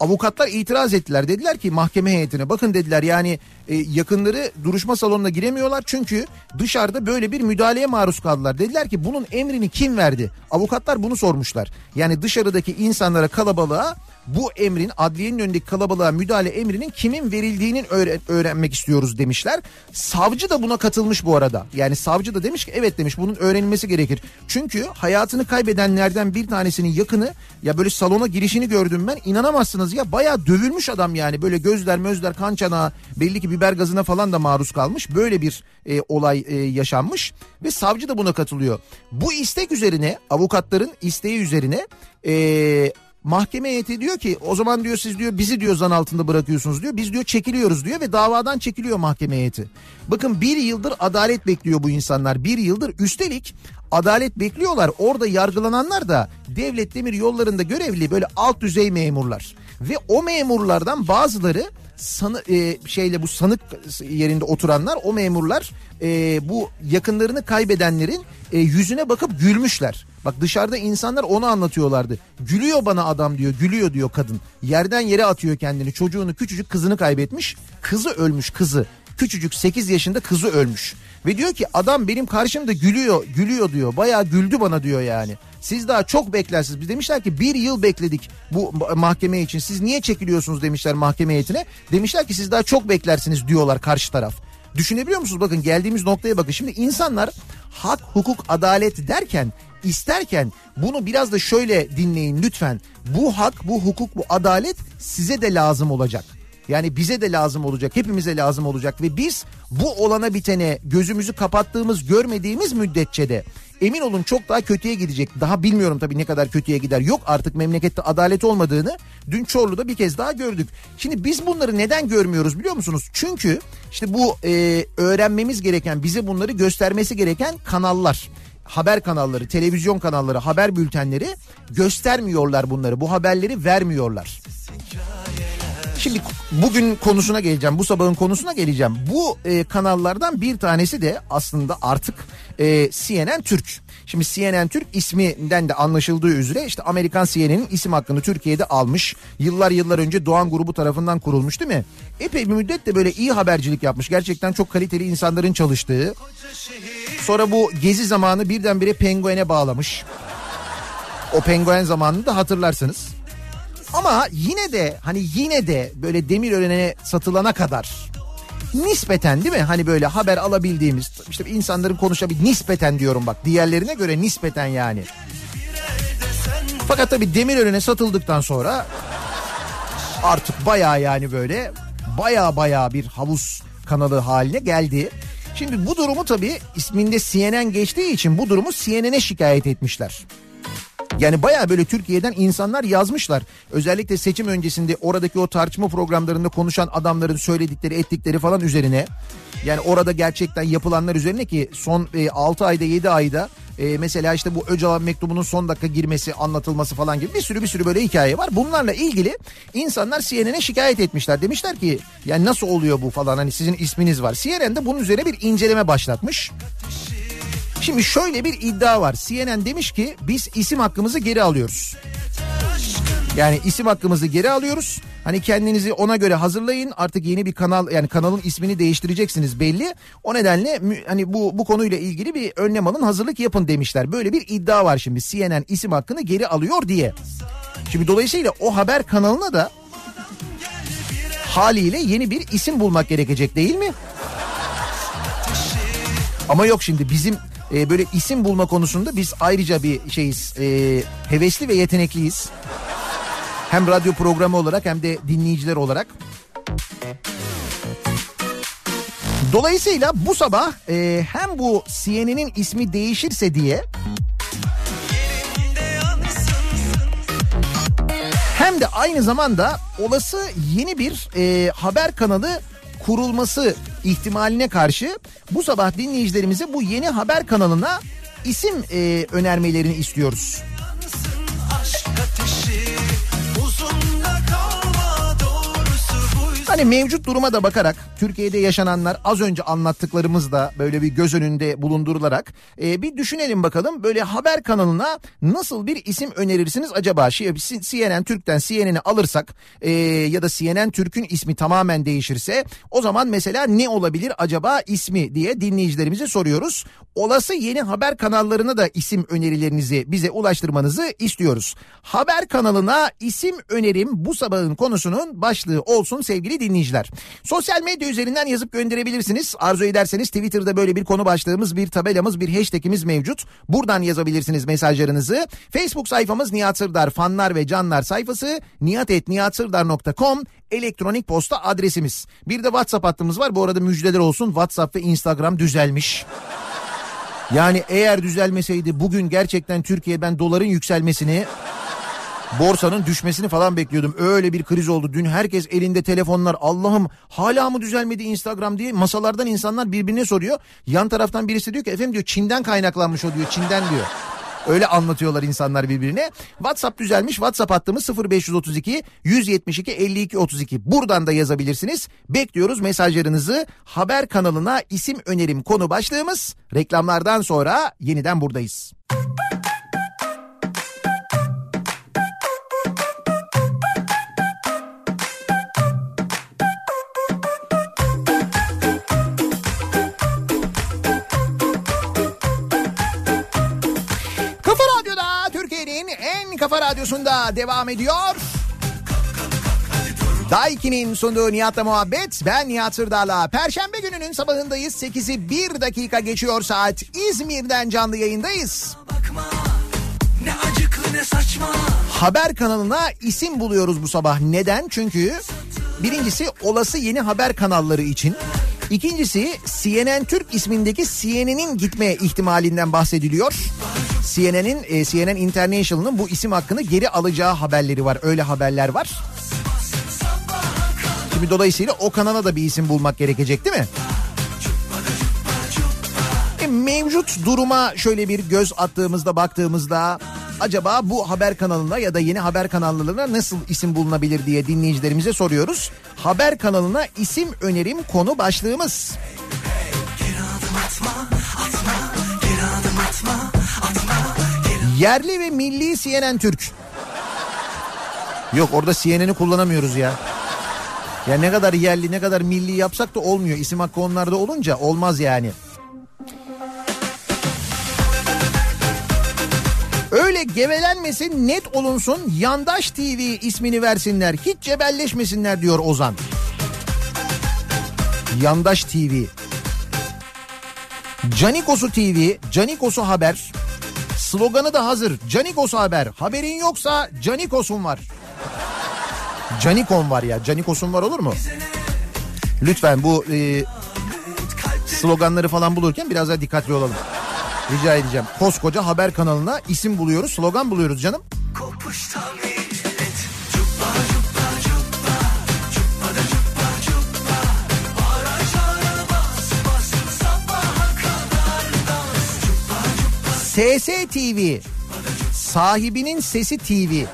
avukatlar itiraz ettiler. Dediler ki mahkeme heyetine bakın dediler yani e, yakınları duruşma salonuna giremiyorlar çünkü dışarıda böyle bir müdahaleye maruz kaldılar. Dediler ki bunun emrini kim verdi? Avukatlar bunu sormuşlar. Yani dışarıdaki insanlara kalabalığa bu emrin adliyenin önündeki kalabalığa müdahale emrinin kimin verildiğinin öğren- öğrenmek istiyoruz demişler. Savcı da buna katılmış bu arada. Yani savcı da demiş ki evet demiş bunun öğrenilmesi gerekir. Çünkü hayatını kaybedenlerden bir tanesinin yakını ya böyle salona girişini gördüm ben inanamazsınız ya bayağı dövülmüş adam yani böyle gözler mözler kan çanağı belli ki biber gazına falan da maruz kalmış. Böyle bir e, olay e, yaşanmış ve savcı da buna katılıyor. Bu istek üzerine avukatların isteği üzerine e, mahkeme heyeti diyor ki o zaman diyor siz diyor bizi diyor zan altında bırakıyorsunuz diyor. Biz diyor çekiliyoruz diyor ve davadan çekiliyor mahkeme heyeti. Bakın bir yıldır adalet bekliyor bu insanlar. Bir yıldır üstelik adalet bekliyorlar. Orada yargılananlar da devlet demir yollarında görevli böyle alt düzey memurlar. Ve o memurlardan bazıları sanı, e, şeyle bu sanık yerinde oturanlar o memurlar e, bu yakınlarını kaybedenlerin e, yüzüne bakıp gülmüşler. Bak dışarıda insanlar onu anlatıyorlardı. Gülüyor bana adam diyor gülüyor diyor kadın. Yerden yere atıyor kendini çocuğunu küçücük kızını kaybetmiş. Kızı ölmüş kızı. Küçücük 8 yaşında kızı ölmüş. Ve diyor ki adam benim karşımda gülüyor gülüyor diyor. Bayağı güldü bana diyor yani. Siz daha çok beklersiniz. Biz demişler ki bir yıl bekledik bu mahkeme için. Siz niye çekiliyorsunuz demişler mahkeme heyetine. Demişler ki siz daha çok beklersiniz diyorlar karşı taraf. Düşünebiliyor musunuz? Bakın geldiğimiz noktaya bakın. Şimdi insanlar hak, hukuk, adalet derken isterken bunu biraz da şöyle dinleyin lütfen. Bu hak, bu hukuk, bu adalet size de lazım olacak. Yani bize de lazım olacak, hepimize lazım olacak ve biz bu olana bitene gözümüzü kapattığımız, görmediğimiz müddetçe de emin olun çok daha kötüye gidecek. Daha bilmiyorum tabii ne kadar kötüye gider. Yok artık memlekette adalet olmadığını dün Çorlu'da bir kez daha gördük. Şimdi biz bunları neden görmüyoruz biliyor musunuz? Çünkü işte bu e, öğrenmemiz gereken, bize bunları göstermesi gereken kanallar haber kanalları, televizyon kanalları, haber bültenleri göstermiyorlar bunları. Bu haberleri vermiyorlar. Şimdi bugün konusuna geleceğim. Bu sabahın konusuna geleceğim. Bu e, kanallardan bir tanesi de aslında artık e, CNN Türk. Şimdi CNN Türk isminden de anlaşıldığı üzere işte Amerikan CNN'in isim hakkını Türkiye'de almış. Yıllar yıllar önce Doğan grubu tarafından kurulmuş değil mi? Epey bir müddet de böyle iyi habercilik yapmış. Gerçekten çok kaliteli insanların çalıştığı. Sonra bu gezi zamanı birdenbire Penguen'e bağlamış. O penguen zamanını da hatırlarsınız. Ama yine de hani yine de böyle Demirören'e satılana kadar nispeten değil mi? Hani böyle haber alabildiğimiz işte insanların konuşabildiği nispeten diyorum bak diğerlerine göre nispeten yani. Fakat tabii Demirören'e satıldıktan sonra artık baya yani böyle baya baya bir havuz kanalı haline geldi. Şimdi bu durumu tabii isminde CNN geçtiği için bu durumu CNN'e şikayet etmişler. Yani baya böyle Türkiye'den insanlar yazmışlar. Özellikle seçim öncesinde oradaki o tartışma programlarında konuşan adamların söyledikleri ettikleri falan üzerine. Yani orada gerçekten yapılanlar üzerine ki son e, 6 ayda 7 ayda e, mesela işte bu Öcalan mektubunun son dakika girmesi anlatılması falan gibi bir sürü bir sürü böyle hikaye var. Bunlarla ilgili insanlar CNN'e şikayet etmişler. Demişler ki yani nasıl oluyor bu falan hani sizin isminiz var. CNN de bunun üzerine bir inceleme başlatmış. Şimdi şöyle bir iddia var. CNN demiş ki biz isim hakkımızı geri alıyoruz. Yani isim hakkımızı geri alıyoruz. Hani kendinizi ona göre hazırlayın. Artık yeni bir kanal yani kanalın ismini değiştireceksiniz belli. O nedenle hani bu bu konuyla ilgili bir önlem alın, hazırlık yapın demişler. Böyle bir iddia var şimdi. CNN isim hakkını geri alıyor diye. Şimdi dolayısıyla o haber kanalına da haliyle yeni bir isim bulmak gerekecek değil mi? Ama yok şimdi bizim e, böyle isim bulma konusunda biz ayrıca bir şeyiz. E, hevesli ve yetenekliyiz. Hem radyo programı olarak hem de dinleyiciler olarak. Dolayısıyla bu sabah e, hem bu CNN'in ismi değişirse diye hem de aynı zamanda olası yeni bir e, haber kanalı kurulması ihtimaline karşı bu sabah dinleyicilerimize bu yeni haber kanalına isim e, önermelerini istiyoruz. Hani mevcut duruma da bakarak Türkiye'de yaşananlar az önce anlattıklarımızda böyle bir göz önünde bulundurularak e, bir düşünelim bakalım böyle haber kanalına nasıl bir isim önerirsiniz acaba? Şey, CNN Türk'ten CNN'i alırsak e, ya da CNN Türk'ün ismi tamamen değişirse o zaman mesela ne olabilir acaba ismi diye dinleyicilerimize soruyoruz. Olası yeni haber kanallarına da isim önerilerinizi bize ulaştırmanızı istiyoruz. Haber kanalına isim önerim bu sabahın konusunun başlığı olsun sevgili dinleyiciler. Sosyal medya üzerinden yazıp gönderebilirsiniz. Arzu ederseniz Twitter'da böyle bir konu başlığımız, bir tabelamız, bir hashtagimiz mevcut. Buradan yazabilirsiniz mesajlarınızı. Facebook sayfamız Nihat Sırdar fanlar ve canlar sayfası nihatetnihatsırdar.com elektronik posta adresimiz. Bir de WhatsApp hattımız var. Bu arada müjdeler olsun. WhatsApp ve Instagram düzelmiş. Yani eğer düzelmeseydi bugün gerçekten Türkiye ben doların yükselmesini borsanın düşmesini falan bekliyordum. Öyle bir kriz oldu. Dün herkes elinde telefonlar. Allah'ım hala mı düzelmedi Instagram diye masalardan insanlar birbirine soruyor. Yan taraftan birisi diyor ki efendim diyor Çin'den kaynaklanmış o diyor. Çin'den diyor. Öyle anlatıyorlar insanlar birbirine. WhatsApp düzelmiş. WhatsApp hattımız 0532 172 52 32. Buradan da yazabilirsiniz. Bekliyoruz mesajlarınızı. Haber kanalına isim önerim konu başlığımız. Reklamlardan sonra yeniden buradayız. Kafa kafa radyosunda devam ediyor. Daiki'nin sunduğu Nihat'la muhabbet. Ben Nihat Sırdar'la. Perşembe gününün sabahındayız. 8'i 1 dakika geçiyor saat. İzmir'den canlı yayındayız. Ne acıklı ne saçma Haber kanalına isim buluyoruz bu sabah. Neden? Çünkü Birincisi olası yeni haber kanalları için. İkincisi CNN Türk ismindeki CNN'in gitme ihtimalinden bahsediliyor. CNN'in e, CNN International'ın bu isim hakkını geri alacağı haberleri var. Öyle haberler var. Şimdi dolayısıyla o kanala da bir isim bulmak gerekecek değil mi? E, mevcut duruma şöyle bir göz attığımızda baktığımızda acaba bu haber kanalına ya da yeni haber kanallarına nasıl isim bulunabilir diye dinleyicilerimize soruyoruz. Haber kanalına isim önerim konu başlığımız. Yerli ve milli CNN Türk. Yok orada CNN'i kullanamıyoruz ya. Ya ne kadar yerli ne kadar milli yapsak da olmuyor. İsim hakkı onlarda olunca olmaz yani. Öyle gevelenmesin net olunsun yandaş TV ismini versinler. Hiç cebelleşmesinler diyor Ozan. Yandaş TV. Canikosu TV, Canikosu Haber. Sloganı da hazır. Canikosu Haber. Haberin yoksa Canikos'un var. Canikon var ya. Canikos'un var olur mu? Lütfen bu e, sloganları falan bulurken biraz daha dikkatli olalım. Rica edeceğim. Koskoca haber kanalına isim buluyoruz, slogan buluyoruz canım. SS TV. Sahibinin Sesi TV.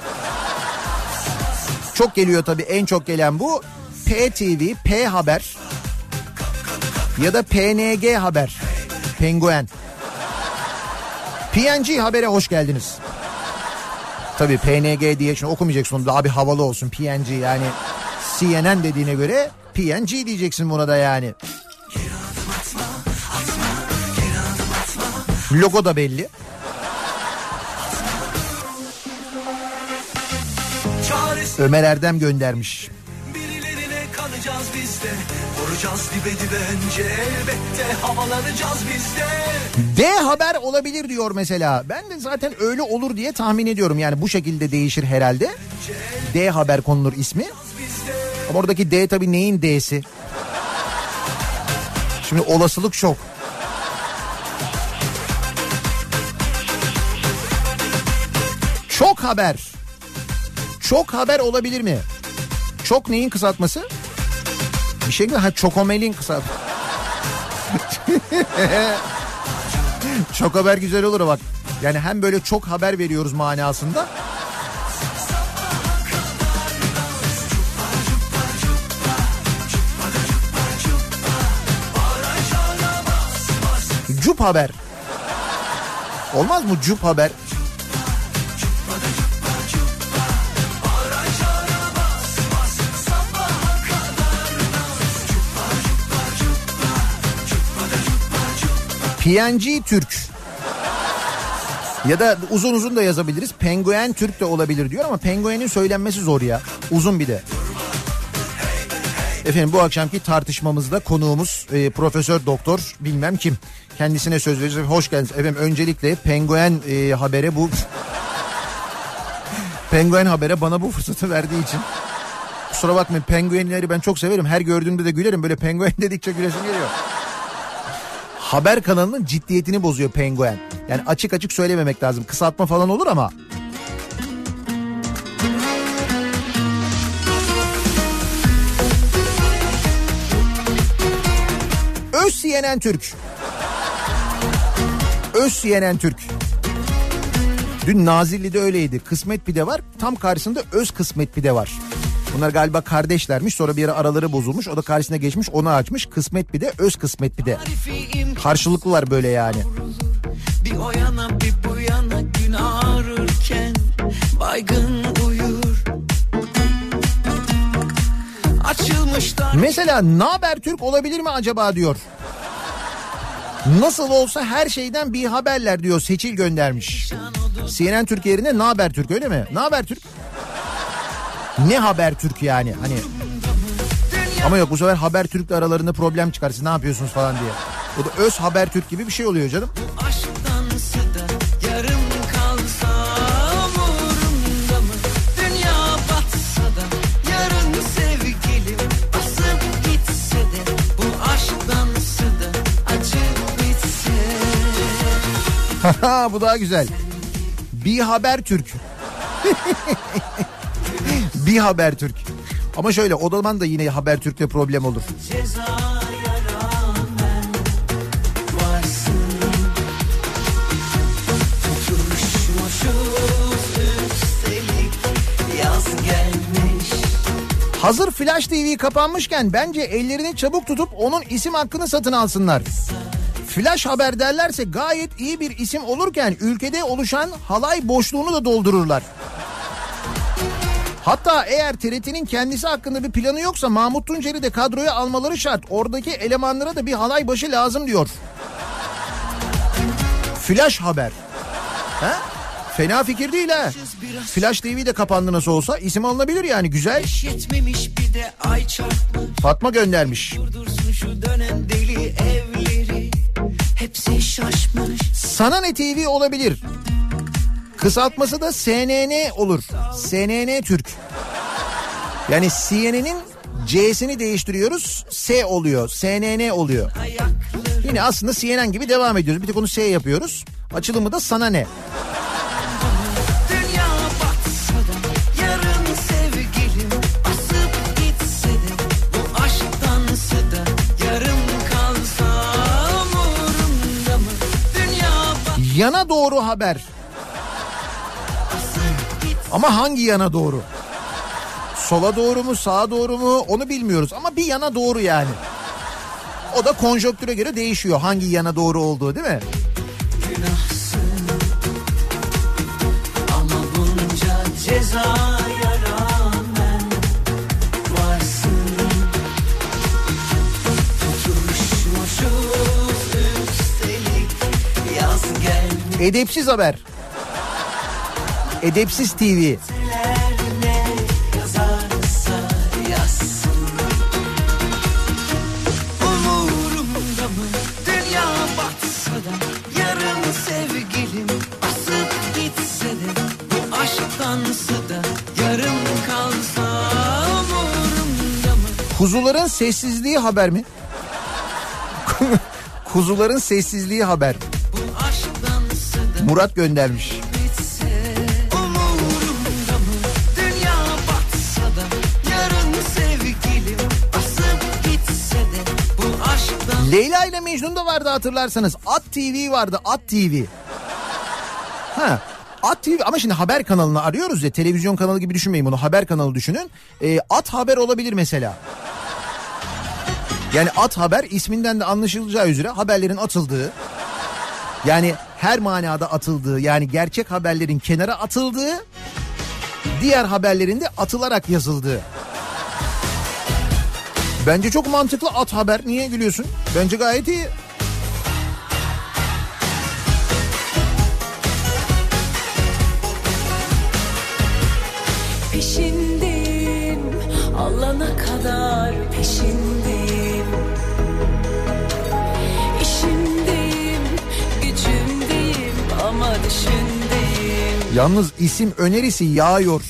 Çok geliyor tabii en çok gelen bu. PTV, P Haber ya da PNG Haber. Penguen. PNG Haber'e hoş geldiniz. Tabii PNG diye şimdi okumayacaksın daha bir havalı olsun PNG yani CNN dediğine göre PNG diyeceksin buna da yani. Logo da belli. Ömer Erdem göndermiş. birilerine kalacağız biz de. Vuracağız dibe dibe önce elbette havalanacağız biz de. D haber olabilir diyor mesela. Ben de zaten öyle olur diye tahmin ediyorum. Yani bu şekilde değişir herhalde. D haber konulur ismi. Ama oradaki D tabii neyin D'si? Şimdi olasılık çok. Haber. Çok haber olabilir mi? Çok neyin kısaltması? Bir şey mi? Ha çokomelin kısaltması. Çok haber güzel olur bak. Yani hem böyle çok haber veriyoruz manasında. Cup haber. Olmaz mı cup haber? PNG Türk. Ya da uzun uzun da yazabiliriz. Penguen Türk de olabilir diyor ama penguenin söylenmesi zor ya. Uzun bir de. Efendim bu akşamki tartışmamızda konuğumuz e, Profesör Doktor bilmem kim. Kendisine söz vereceğiz. Hoş geldiniz. Efendim öncelikle penguen e, habere bu... penguen habere bana bu fırsatı verdiği için. Kusura bakmayın penguenleri ben çok severim. Her gördüğümde de gülerim. Böyle penguen dedikçe gülesim geliyor haber kanalının ciddiyetini bozuyor penguen. Yani açık açık söylememek lazım. Kısaltma falan olur ama. Öz CNN Türk. Öz CNN Türk. Dün Nazilli'de öyleydi. Kısmet pide var. Tam karşısında öz kısmet pide var. Bunlar galiba kardeşlermiş. Sonra bir ara araları bozulmuş. O da karşısına geçmiş. Onu açmış. Kısmet pide, öz kısmet pide. Karşılıklılar böyle yani. Bir o yana bir bu yana gün ağrırken baygın uyur Açılmışlar Mesela Naber Türk olabilir mi acaba diyor. Nasıl olsa her şeyden bir haberler diyor Seçil göndermiş. CNN Türk yerine Naber Türk öyle mi? Naber Türk? Ne haber Türk yani hani. Ama yok bu sefer haber Türk'le aralarında problem çıkar siz ne yapıyorsunuz falan diye. O da öz haber Türk gibi bir şey oluyor canım. bu daha güzel. Bir haber Türk. bir haber Türk. Ama şöyle o zaman da yine Habertürk'te problem olur. Hazır Flash TV kapanmışken bence ellerini çabuk tutup onun isim hakkını satın alsınlar. Flash haber derlerse gayet iyi bir isim olurken ülkede oluşan halay boşluğunu da doldururlar. Hatta eğer TRT'nin kendisi hakkında bir planı yoksa Mahmut Tuncer'i de kadroya almaları şart. Oradaki elemanlara da bir halay başı lazım diyor. Flash haber. Ha? Fena fikir değil ha. Flash TV de kapandı nasıl olsa isim alınabilir yani güzel. Fatma göndermiş. Dursun şu dönen deli evleri Hepsi şaşmış Sana ne TV olabilir. Kısaltması da CNN olur. CNN Türk. Yani CNN'in C'sini değiştiriyoruz. S oluyor. CNN oluyor. Yine aslında CNN gibi devam ediyoruz. Bir tek onu S yapıyoruz. Açılımı da sana ne? Dünya batsa da Ama hangi yana doğru? Sola doğru mu sağa doğru mu onu bilmiyoruz ama bir yana doğru yani. O da konjonktüre göre değişiyor hangi yana doğru olduğu değil mi? cezaya rağmen varsın tutuşmuşuz üstelik yaz gelmiş Edepsiz haber. Edepsiz TV. Kuzuların sessizliği haber mi? Kuzuların sessizliği haber. Murat göndermiş. Leyla ile Mecnun da vardı hatırlarsanız. At TV vardı. At TV. Ha. At TV ama şimdi haber kanalını arıyoruz ya televizyon kanalı gibi düşünmeyin bunu haber kanalı düşünün. Ee, at haber olabilir mesela. Yani at haber isminden de anlaşılacağı üzere haberlerin atıldığı yani her manada atıldığı yani gerçek haberlerin kenara atıldığı diğer haberlerin de atılarak yazıldığı. Bence çok mantıklı at haber. Niye gülüyorsun? Bence gayet iyi. Peşindeyim alana kadar peşindeyim İşimdeyim gücümdeyim ama düşündeyim Yalnız isim önerisi yağıyor.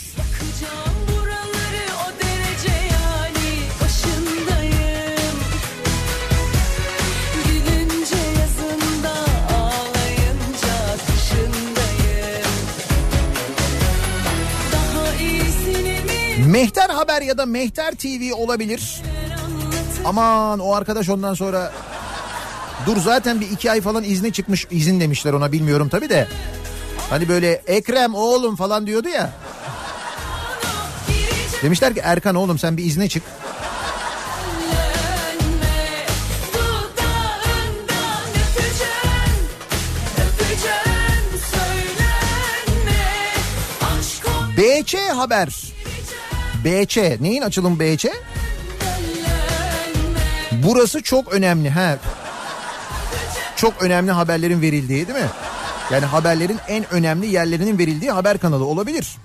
Mehter Haber ya da Mehter TV olabilir. Aman o arkadaş ondan sonra dur zaten bir iki ay falan izne çıkmış izin demişler ona bilmiyorum tabi de. Hani böyle Ekrem oğlum falan diyordu ya. Demişler ki Erkan oğlum sen bir izne çık. BÇ Haber. BC neyin açılım BC? Burası çok önemli. He. Çok önemli haberlerin verildiği değil mi? Yani haberlerin en önemli yerlerinin verildiği haber kanalı olabilir.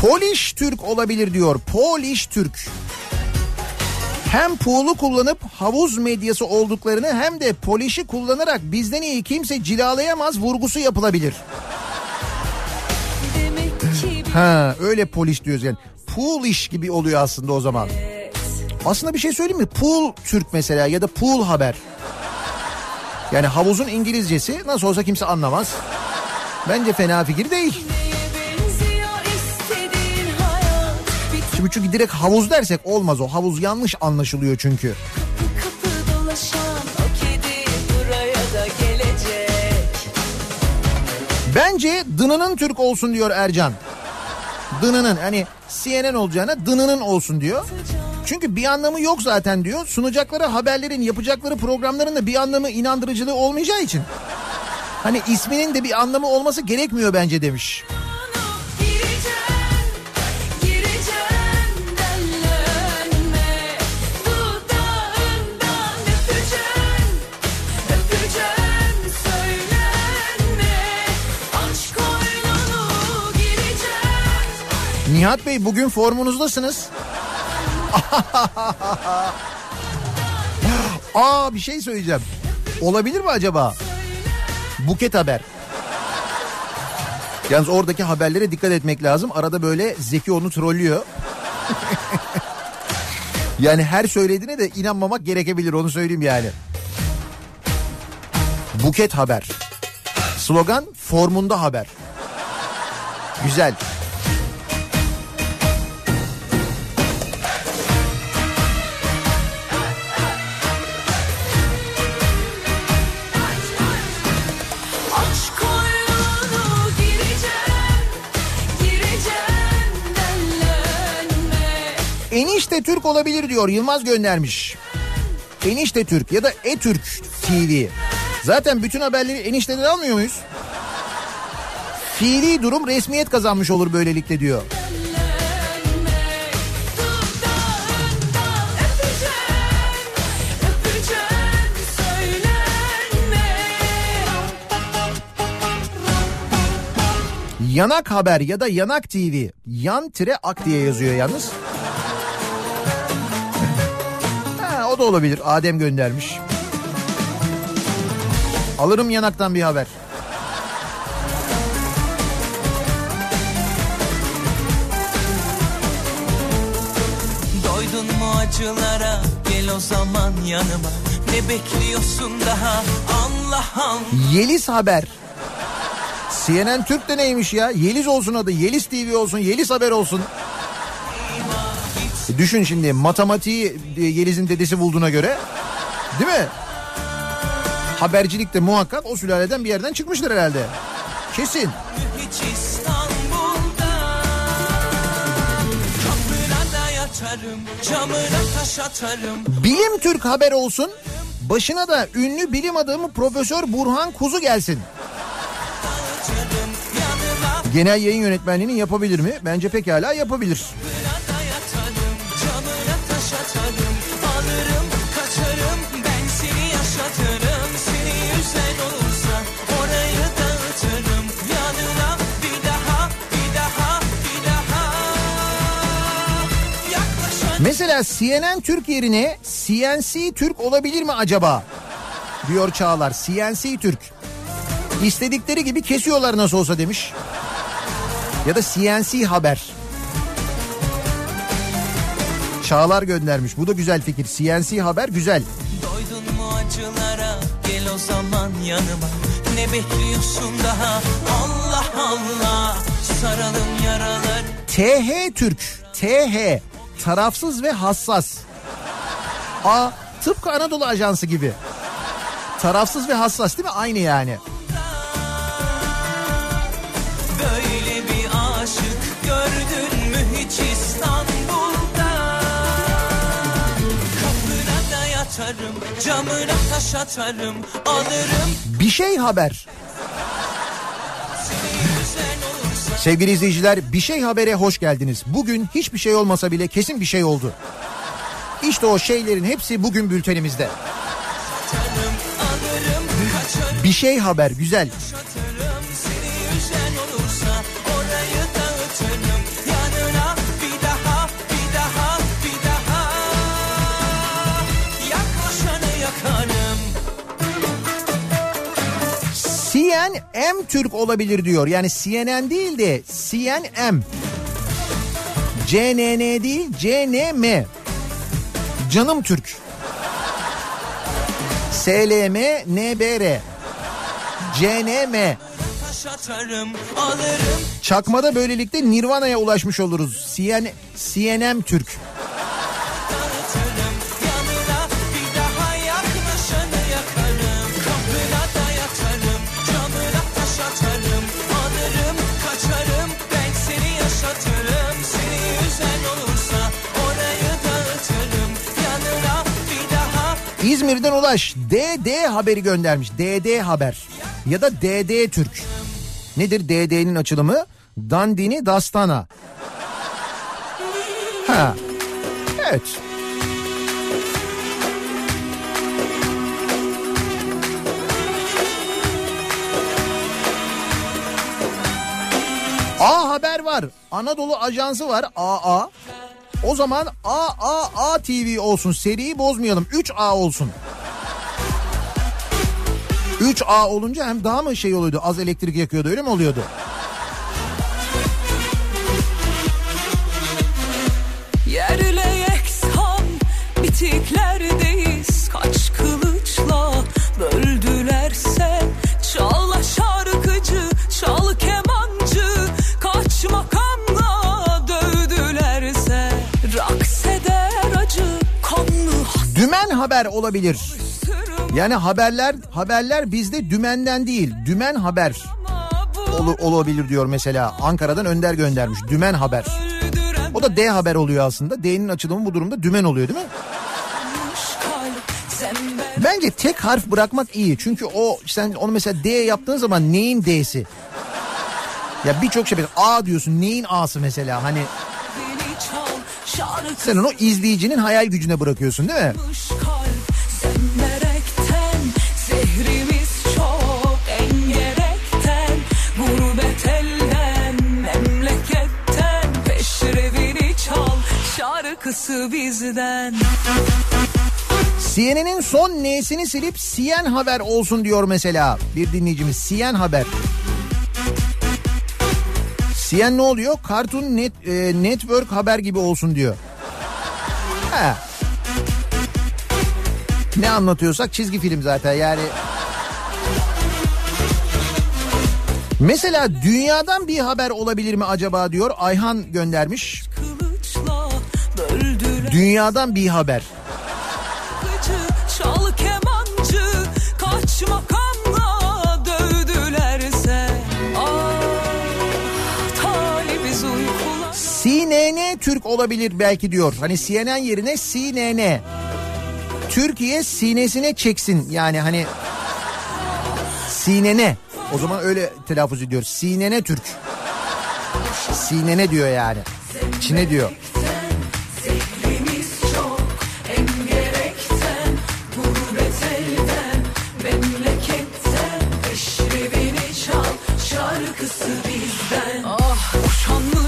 Polish Türk olabilir diyor. Polish Türk. Hem pool'u kullanıp havuz medyası olduklarını hem de polişi kullanarak bizden iyi kimse cilalayamaz vurgusu yapılabilir. Ha öyle polis diyoruz yani. Pool iş gibi oluyor aslında o zaman. Aslında bir şey söyleyeyim mi? Pool Türk mesela ya da pool haber. Yani havuzun İngilizcesi nasıl olsa kimse anlamaz. Bence fena fikir değil. Şimdi çünkü direkt havuz dersek olmaz o. Havuz yanlış anlaşılıyor çünkü. kapı kapı dolaşan o kedi buraya da gelecek Bence dınının Türk olsun diyor Ercan. Dınının hani CNN olacağına dınının olsun diyor. Çünkü bir anlamı yok zaten diyor. Sunacakları haberlerin yapacakları programların da bir anlamı inandırıcılığı olmayacağı için. Hani isminin de bir anlamı olması gerekmiyor bence demiş. Nihat Bey bugün formunuzdasınız. Aa bir şey söyleyeceğim. Olabilir mi acaba? Buket haber. Yalnız oradaki haberlere dikkat etmek lazım. Arada böyle Zeki onu trollüyor. yani her söylediğine de inanmamak gerekebilir onu söyleyeyim yani. Buket haber. Slogan formunda haber. Güzel. Türk olabilir diyor Yılmaz göndermiş. Enişte Türk ya da E-Türk TV. Zaten bütün haberleri enişteden almıyor muyuz? Fiili durum resmiyet kazanmış olur böylelikle diyor. Yanak Haber ya da Yanak TV. Yan tire ak diye yazıyor yalnız. Da olabilir. Adem göndermiş. Alırım yanaktan bir haber. Doydun mu acılara gel o zaman yanıma Ne bekliyorsun daha Allah Allah Yeliz Haber. CNN Türk de neymiş ya? Yeliz olsun adı. Yeliz TV olsun. Yeliz Haber olsun. Düşün şimdi matematiği e, Yeliz'in dedesi bulduğuna göre. Değil mi? Habercilik de muhakkak o sülaleden bir yerden çıkmıştır herhalde. Kesin. Bilim Türk Haber olsun. Başına da ünlü bilim adamı Profesör Burhan Kuzu gelsin. Genel yayın yönetmenliğini yapabilir mi? Bence pekala yapabilir. Mesela CNN Türk yerine CNC Türk olabilir mi acaba? Diyor Çağlar. CNC Türk. İstedikleri gibi kesiyorlar nasıl olsa demiş. Ya da CNC Haber. Çağlar göndermiş. Bu da güzel fikir. CNC Haber güzel. Doydun mu acılara gel o zaman yanıma Ne bekliyorsun daha Allah Allah Saralım yaralar TH Türk. TH. Tarafsız ve hassas. A. Tıpkı Anadolu Ajansı gibi. Tarafsız ve hassas değil mi? Aynı yani. Böyle bir aşık gördün mü hiç İstanbul'da Kapına da yatarım camına taş atarım Alırım Bir şey haber. Sevgili izleyiciler bir şey habere hoş geldiniz. Bugün hiçbir şey olmasa bile kesin bir şey oldu. İşte o şeylerin hepsi bugün bültenimizde. Bir şey haber güzel. CNN-M Türk olabilir diyor. Yani CNN değil de CNN-M. CNN değil CNM. Canım Türk. SLM NBR. CNM. Çakmada böylelikle Nirvana'ya ulaşmış oluruz. CN, CNM Türk. İzmir'den Ulaş DD haberi göndermiş. DD haber ya da DD Türk. Nedir DD'nin açılımı? Dandini Dastana. Ha. Evet. A Haber var. Anadolu Ajansı var. AA. O zaman AAA TV olsun. Seriyi bozmayalım. 3A olsun. 3A olunca hem daha mı şey oluyordu? Az elektrik yakıyordu öyle mi oluyordu? Haber olabilir. Yani haberler haberler bizde dümenden değil. Dümen haber ol- olabilir diyor mesela. Ankara'dan Önder göndermiş. Dümen haber. O da D haber oluyor aslında. D'nin açılımı bu durumda dümen oluyor değil mi? Bence tek harf bırakmak iyi. Çünkü o sen onu mesela D yaptığın zaman neyin D'si? Ya birçok şey A diyorsun neyin A'sı mesela hani sen onu izleyicinin hayal gücüne bırakıyorsun değil mi? Şarkısı bizden CNN'in son N'sini silip CN Haber olsun diyor mesela bir dinleyicimiz. CN Haber. CN ne oluyor? Cartoon Net, e, Network Haber gibi olsun diyor. He. Ne anlatıyorsak çizgi film zaten yani. Mesela dünyadan bir haber olabilir mi acaba diyor Ayhan göndermiş. Dünyadan bir haber. Türk olabilir belki diyor. Hani CNN yerine CNN. Türkiye sinesine çeksin yani hani sinene. O zaman öyle telaffuz ediyor. Sinene Türk. Sinene diyor yani. Çin'e diyor. Şarkısı bizden Ah boşanmış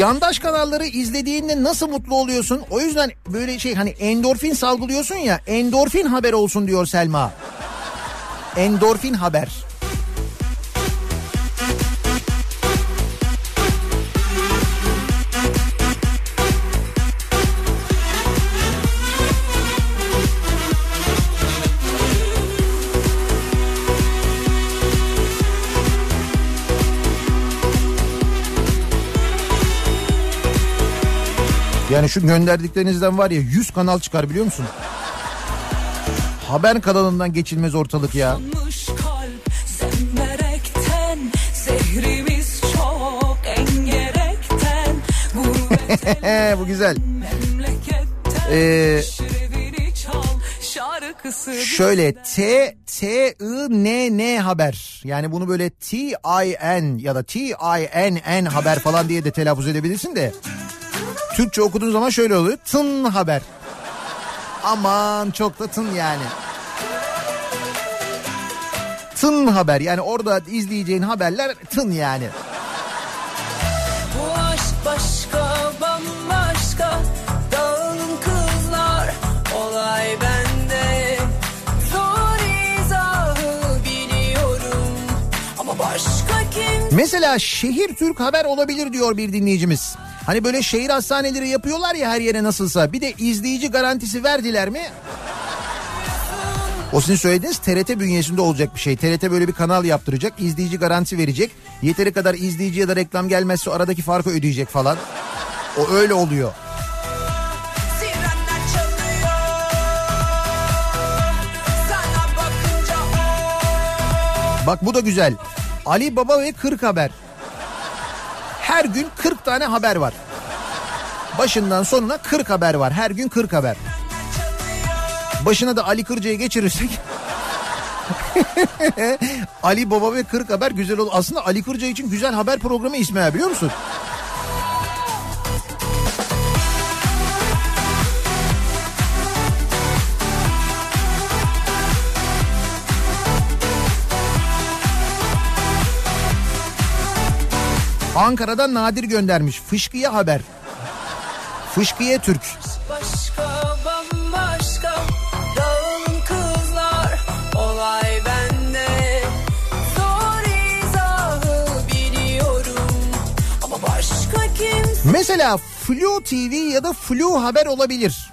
Yandaş kanalları izlediğinde nasıl mutlu oluyorsun? O yüzden böyle şey hani endorfin salgılıyorsun ya endorfin haber olsun diyor Selma. Endorfin haber. Yani şu gönderdiklerinizden var ya 100 kanal çıkar biliyor musun? Haber kanalından geçilmez ortalık ya. Bu güzel. Ee, Şöyle T T I N N haber. Yani bunu böyle T I N ya da T I N N haber falan diye de telaffuz edebilirsin de. Türkçe okuduğun zaman şöyle oluyor. Tın haber. Aman çok da tın yani. Tın haber yani orada izleyeceğin haberler tın yani. Bu aşk başka bambaşka dağılın kızlar olay bende. Zor izahı biliyorum ama başka kim... Mesela şehir Türk haber olabilir diyor bir dinleyicimiz. Hani böyle şehir hastaneleri yapıyorlar ya her yere nasılsa. Bir de izleyici garantisi verdiler mi? O sizin söylediğiniz TRT bünyesinde olacak bir şey. TRT böyle bir kanal yaptıracak, izleyici garanti verecek. Yeteri kadar izleyici ya da reklam gelmezse aradaki farkı ödeyecek falan. O öyle oluyor. Bak bu da güzel. Ali Baba ve 40 haber. Her gün 40 tane haber var. Başından sonuna 40 haber var. Her gün 40 haber. Başına da Ali Kırca'yı geçirirsek Ali Baba ve 40 haber güzel olur. Aslında Ali Kırca için güzel haber programı ismi biliyor musun? Ankara'dan Nadir göndermiş. Fışkıya haber. Fışkıya Türk. Başka bambaşka Dağılın kızlar Olay bende Zor izahı biliyorum Ama başka kimse Mesela Flu TV ya da Flu Haber olabilir.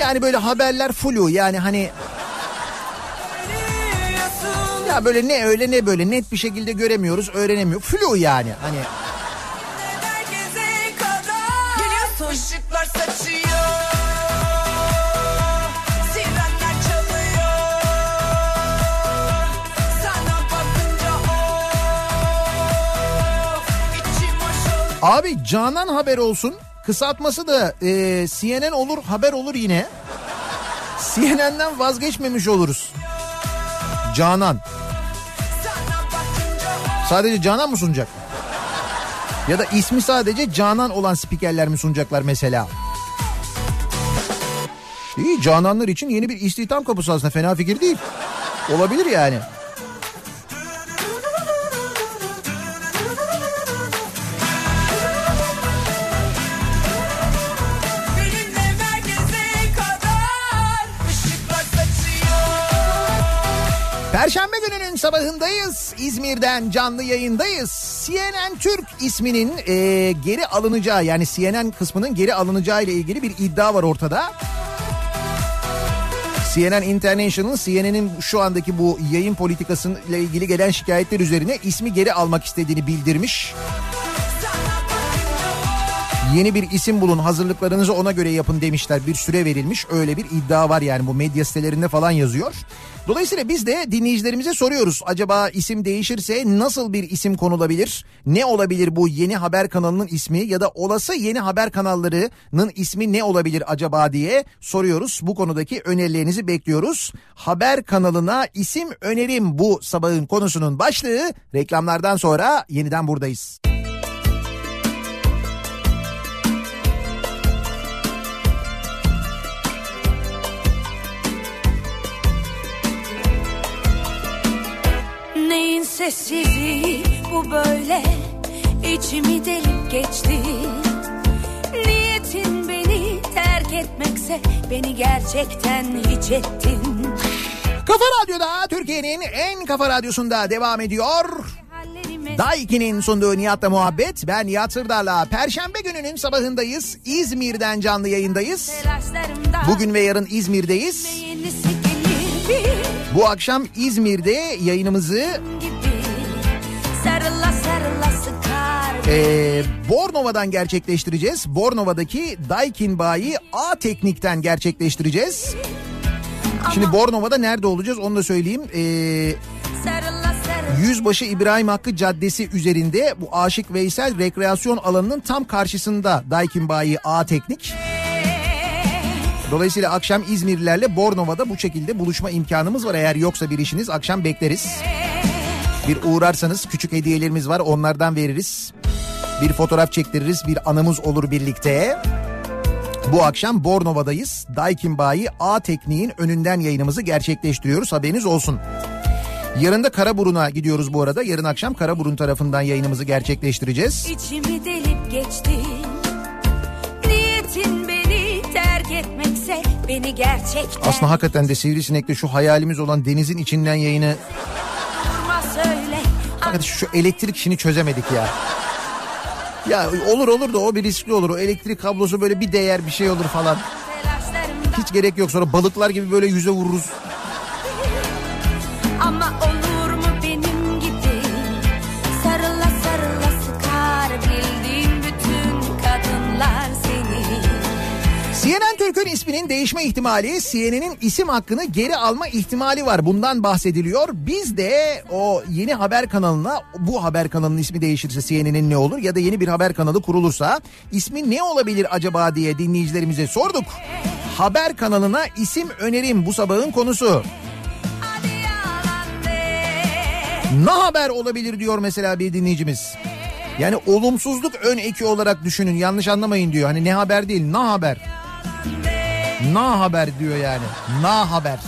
Yani böyle haberler flu yani hani ya böyle ne öyle ne böyle net bir şekilde göremiyoruz öğrenemiyor. Flu yani hani Işıklar saçıyor abi Canan Haber olsun kısaltması da e, CNN olur haber olur yine. CNN'den vazgeçmemiş oluruz. Canan. Sadece Canan mı sunacak? Ya da ismi sadece Canan olan spikerler mi sunacaklar mesela? İyi Cananlar için yeni bir istihdam kapısı aslında fena fikir değil. Olabilir yani. Perşembe gününün sabahındayız. İzmir'den canlı yayındayız. CNN Türk isminin e, geri alınacağı yani CNN kısmının geri alınacağı ile ilgili bir iddia var ortada. CNN International CNN'in şu andaki bu yayın politikasıyla ilgili gelen şikayetler üzerine ismi geri almak istediğini bildirmiş. Yeni bir isim bulun hazırlıklarınızı ona göre yapın demişler bir süre verilmiş öyle bir iddia var yani bu medya sitelerinde falan yazıyor. Dolayısıyla biz de dinleyicilerimize soruyoruz acaba isim değişirse nasıl bir isim konulabilir? Ne olabilir bu yeni haber kanalının ismi ya da olası yeni haber kanallarının ismi ne olabilir acaba diye soruyoruz. Bu konudaki önerilerinizi bekliyoruz. Haber kanalına isim önerim bu sabahın konusunun başlığı reklamlardan sonra yeniden buradayız. Neyin sessizliği bu böyle içimi delip geçti Niyetin beni terk etmekse beni gerçekten hiç ettin Kafa Radyo'da Türkiye'nin en kafa radyosunda devam ediyor. Daiki'nin sunduğu Nihat'la muhabbet. Ben Nihat Sırdar'la Perşembe gününün sabahındayız. İzmir'den canlı yayındayız. Bugün ve yarın İzmir'deyiz. Bu akşam İzmir'de yayınımızı gibi Sarıla sarıla sıkar e, Bornova'dan gerçekleştireceğiz. Bornova'daki Daikin Bayi A Teknik'ten gerçekleştireceğiz. Şimdi Bornova'da nerede olacağız onu da söyleyeyim. E, sarıla Yüzbaşı İbrahim Hakkı Caddesi üzerinde bu Aşık Veysel rekreasyon alanının tam karşısında Daikin Bayi A Teknik. Dolayısıyla akşam İzmirlilerle Bornova'da bu şekilde buluşma imkanımız var. Eğer yoksa bir işiniz akşam bekleriz. Bir uğrarsanız küçük hediyelerimiz var onlardan veririz. Bir fotoğraf çektiririz bir anımız olur birlikte. Bu akşam Bornova'dayız. Daikin Bayi A Tekniğin önünden yayınımızı gerçekleştiriyoruz haberiniz olsun. Yarın da Karaburun'a gidiyoruz bu arada. Yarın akşam Karaburun tarafından yayınımızı gerçekleştireceğiz. İçimi delip geçti beni gerçekten Aslında hakikaten de Sivrisinek'te şu hayalimiz olan denizin içinden yayını söyle Arkadaş şu elektrik işini çözemedik ya. Ya olur olur da o bir riskli olur. O elektrik kablosu böyle bir değer bir şey olur falan. Hiç gerek yok sonra balıklar gibi böyle yüze vururuz. Türk'ün isminin değişme ihtimali, CNN'in isim hakkını geri alma ihtimali var. Bundan bahsediliyor. Biz de o yeni haber kanalına, bu haber kanalının ismi değişirse CNN'in ne olur ya da yeni bir haber kanalı kurulursa ismi ne olabilir acaba diye dinleyicilerimize sorduk. Haber kanalına isim önerim bu sabahın konusu. Ne haber olabilir diyor mesela bir dinleyicimiz. Yani olumsuzluk ön eki olarak düşünün yanlış anlamayın diyor. Hani ne haber değil na haber. Na haber diyor yani. Na haber.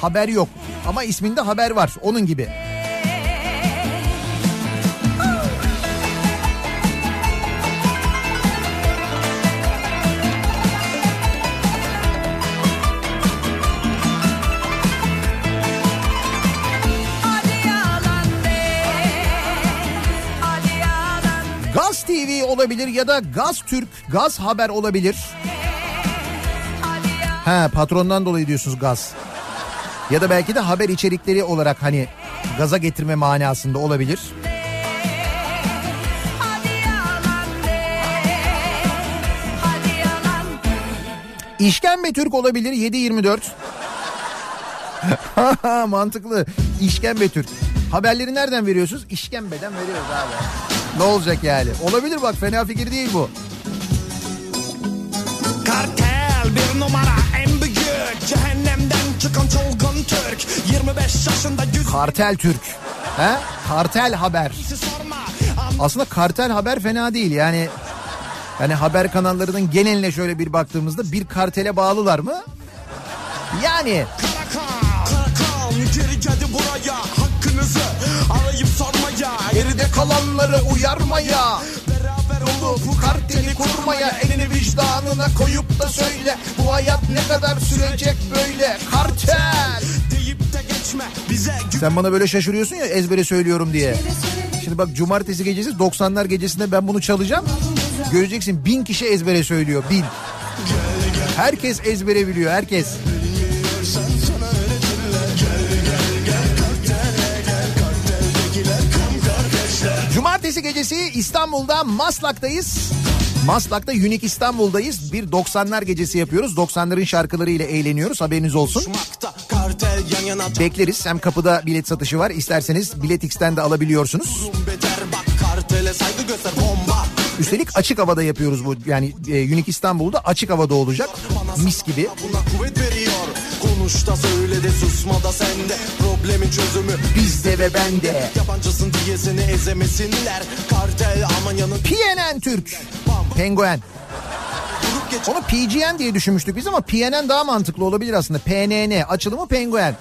Haber yok ama isminde haber var onun gibi. Gaz TV olabilir ya da Gaz Türk, Gaz Haber olabilir. Ha patrondan dolayı diyorsunuz gaz. Ya da belki de haber içerikleri olarak hani gaza getirme manasında olabilir. İşkembe Türk olabilir 7-24. Mantıklı. İşkembe Türk. Haberleri nereden veriyorsunuz? İşkembeden veriyoruz abi. Ne olacak yani? Olabilir bak fena fikir değil bu. Kartel bir numara Cehennemden çıkan çılgın Türk 25 yaşında yüz Kartel Türk. He? Kartel haber. Aslında kartel haber fena değil yani. Yani haber kanallarının geneline şöyle bir baktığımızda bir kartele bağlılar mı? Yani geride kalanları uyarmaya Beraber olup bu karteli kurmaya elini vicdanına koyup da söyle bu hayat ne kadar sürecek böyle kartel. deyip de geçme Bize Sen bana böyle şaşırıyorsun ya ezbere söylüyorum diye. Şimdi bak cumartesi gecesi 90'lar gecesinde ben bunu çalacağım. Göreceksin bin kişi ezbere söylüyor bin. Herkes ezbere biliyor herkes. Cumartesi gecesi İstanbul'da Maslak'tayız. Maslak'ta Unique İstanbul'dayız. Bir 90'lar gecesi yapıyoruz. 90'ların şarkılarıyla eğleniyoruz. Haberiniz olsun. Bekleriz. Hem kapıda bilet satışı var. İsterseniz Bilet X'ten de alabiliyorsunuz. Üstelik açık havada yapıyoruz bu. Yani e, Unique İstanbul'da açık havada olacak. Mis gibi. Buna kuvvet veriyor Konuş da söyle de susma da sende Problemin çözümü Bizde ve bende. Yabancısın diye seni ezemesinler Kartel Almanya'nın PNN Türk. Penguen. Onu PGN diye düşünmüştük biz ama PNN daha mantıklı olabilir aslında. PNN açılımı penguen.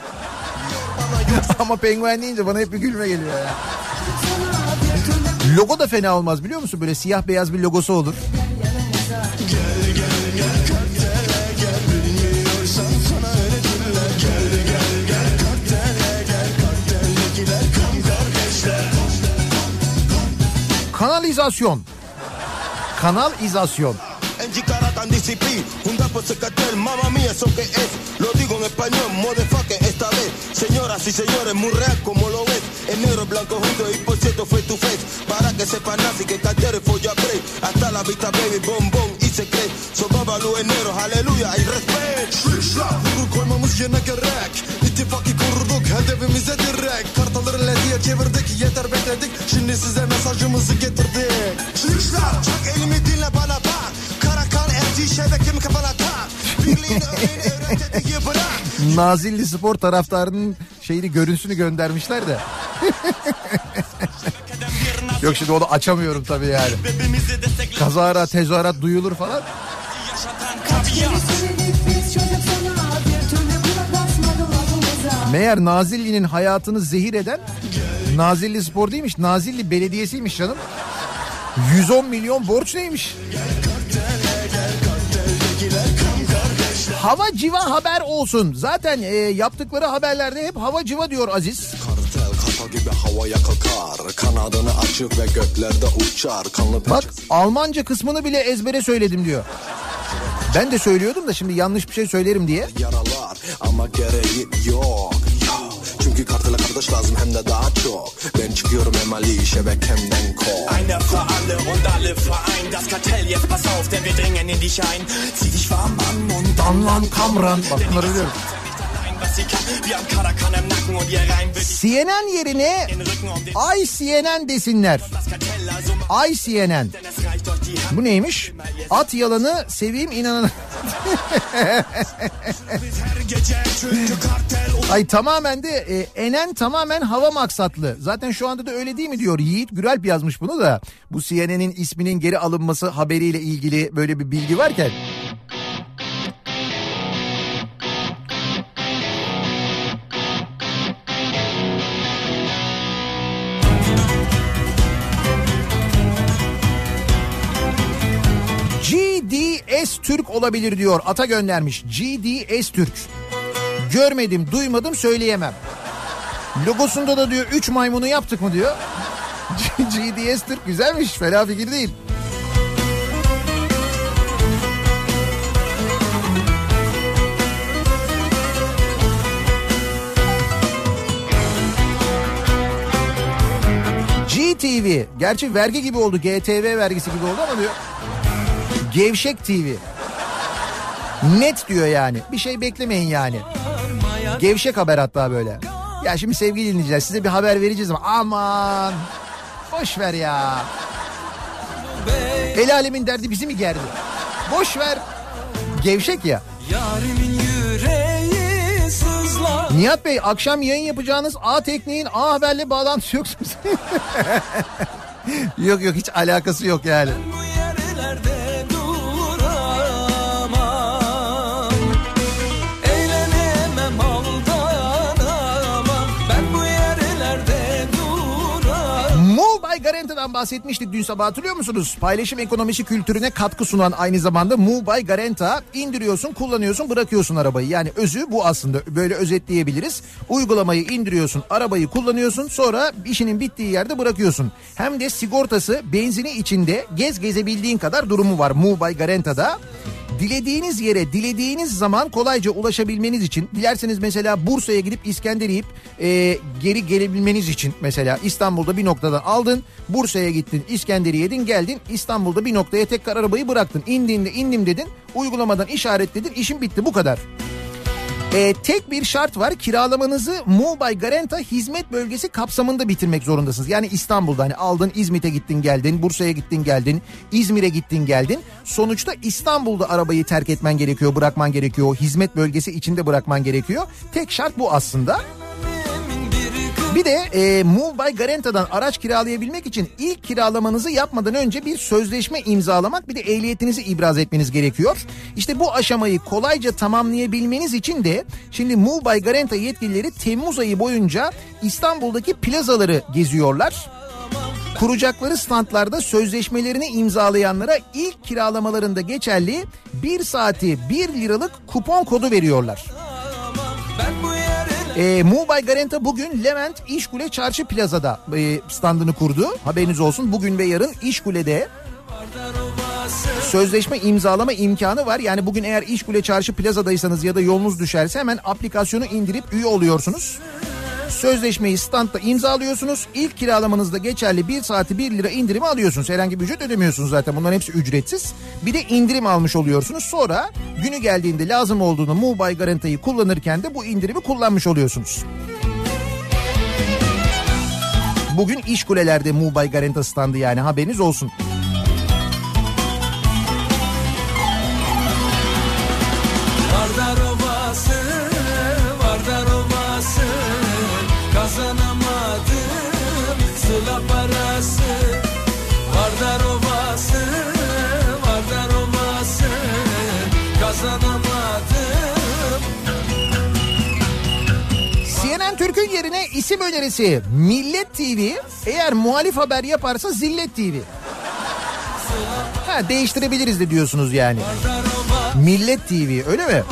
ama penguen deyince bana hep bir gülme geliyor ya. Logo da fena olmaz biliyor musun? Böyle siyah beyaz bir logosu olur. Kanalizasyon. Kanalizasyon. En Jicaracán DCP, un rap ese cartel, mamá mía, eso que es. Lo digo en español, motherfucker, esta vez. Señoras y señores, muy real como lo ves. En negro, blanco, junto y por cierto, face to face. Para que sepan así que cartel es folla play. Hasta la vista, baby, bombón y secret. So babalu en negro, aleluya y respect. Vurur koymamız yerine gerek. İttifakı kurduk, hedefimize direkt. Kartaları lediye çevirdik, yeter bekledik. Şimdi size mesajımızı getirdik. Şişler, çak elimi dinle bana bak. Karakan elti şebekemi kafana tak. Birliğini öğren, öğren dediği bırak. Nazilli Spor taraftarının şeyini görüntüsünü göndermişler de. Yok şimdi onu açamıyorum tabii yani. Kazara tezahürat duyulur falan. Meğer Nazilli'nin hayatını zehir eden Nazilli Spor değilmiş. Nazilli Belediyesi'ymiş canım. 110 milyon borç neymiş? Hava civa haber olsun. Zaten e, yaptıkları haberlerde hep hava civa diyor Aziz. Havaya kalkar Kanadını açıp ve göklerde uçar Kanlı Bak peçesi Almanca kısmını bile ezbere söyledim diyor. Ben de söylüyordum da şimdi yanlış bir şey söylerim diye. yaralar Ama gereği yok. Çünkü kartıyla kardeş lazım hem de daha çok Ben çıkıyorum hem Ali şebekemden kol Einer für alle und alle vereint das Kartell. Jetzt pass auf, denn wir dringen in dich ein. Zieh dich warm an und Anlan Kamran. Bak bunları biliyorum. CNN yerine Ay CNN desinler. Ay CNN. Bu neymiş? At yalanı seveyim inanın. Ay tamamen de e, enen tamamen hava maksatlı. Zaten şu anda da öyle değil mi diyor Yiğit Güralp yazmış bunu da. Bu CNN'in isminin geri alınması haberiyle ilgili böyle bir bilgi varken. GDS Türk olabilir diyor. Ata göndermiş. GDS Türk. Görmedim, duymadım, söyleyemem. Logosunda da diyor 3 maymunu yaptık mı diyor. GDS Türk güzelmiş, fena fikir değil. GTV. Gerçi vergi gibi oldu. GTV vergisi gibi oldu ama diyor. Gevşek TV. Net diyor yani. Bir şey beklemeyin yani. Gevşek haber hatta böyle. Ya şimdi sevgili dinleyiciler size bir haber vereceğiz ama aman boş ver ya. El alemin derdi bizi mi gerdi? Boş ver. Gevşek ya. Yarimin yüreği sızlar Nihat Bey akşam yayın yapacağınız A Tekniğin A Haber'le bağlantısı yok yok yok hiç alakası yok yani. Bu Garanta'dan bahsetmiştik dün sabah hatırlıyor musunuz? Paylaşım ekonomisi kültürüne katkı sunan aynı zamanda by Garanta indiriyorsun, kullanıyorsun, bırakıyorsun arabayı. Yani özü bu aslında böyle özetleyebiliriz. Uygulamayı indiriyorsun, arabayı kullanıyorsun, sonra işinin bittiği yerde bırakıyorsun. Hem de sigortası, benzini içinde gez gezebildiğin kadar durumu var by Garanta'da. Dilediğiniz yere dilediğiniz zaman kolayca ulaşabilmeniz için dilerseniz mesela Bursa'ya gidip İskender yiyip e, geri gelebilmeniz için mesela İstanbul'da bir noktadan aldın Bursa'ya gittin İskender'i yedin geldin İstanbul'da bir noktaya tekrar arabayı bıraktın indiğinde indim dedin uygulamadan işaretledin işin bitti bu kadar. E, tek bir şart var kiralamanızı by Garanta hizmet bölgesi kapsamında bitirmek zorundasınız. Yani İstanbul'da hani aldın İzmit'e gittin geldin Bursa'ya gittin geldin İzmir'e gittin geldin. Sonuçta İstanbul'da arabayı terk etmen gerekiyor bırakman gerekiyor. Hizmet bölgesi içinde bırakman gerekiyor. Tek şart bu aslında. Bir de e, Move by Garanta'dan araç kiralayabilmek için ilk kiralamanızı yapmadan önce bir sözleşme imzalamak bir de ehliyetinizi ibraz etmeniz gerekiyor. İşte bu aşamayı kolayca tamamlayabilmeniz için de şimdi Move by Garanta yetkilileri Temmuz ayı boyunca İstanbul'daki plazaları geziyorlar. Kuracakları standlarda sözleşmelerini imzalayanlara ilk kiralamalarında geçerli 1 saati 1 liralık kupon kodu veriyorlar. Ben bu E, by Garanta bugün Levent İşkule Çarşı Plaza'da e, standını kurdu. Haberiniz olsun bugün ve yarın İşkule'de sözleşme imzalama imkanı var. Yani bugün eğer İşkule Çarşı Plaza'daysanız ya da yolunuz düşerse hemen aplikasyonu indirip üye oluyorsunuz. Sözleşmeyi standta imzalıyorsunuz. İlk kiralamanızda geçerli 1 saati 1 lira indirimi alıyorsunuz. Herhangi bir ücret ödemiyorsunuz zaten. Bunların hepsi ücretsiz. Bir de indirim almış oluyorsunuz. Sonra günü geldiğinde lazım olduğunu by Garanta'yı kullanırken de bu indirimi kullanmış oluyorsunuz. Bugün iş kulelerde Move by Garanta standı yani haberiniz olsun. Türk'ün yerine isim önerisi Millet TV eğer muhalif haber yaparsa Zillet TV. Ha değiştirebiliriz de diyorsunuz yani. Millet TV öyle mi?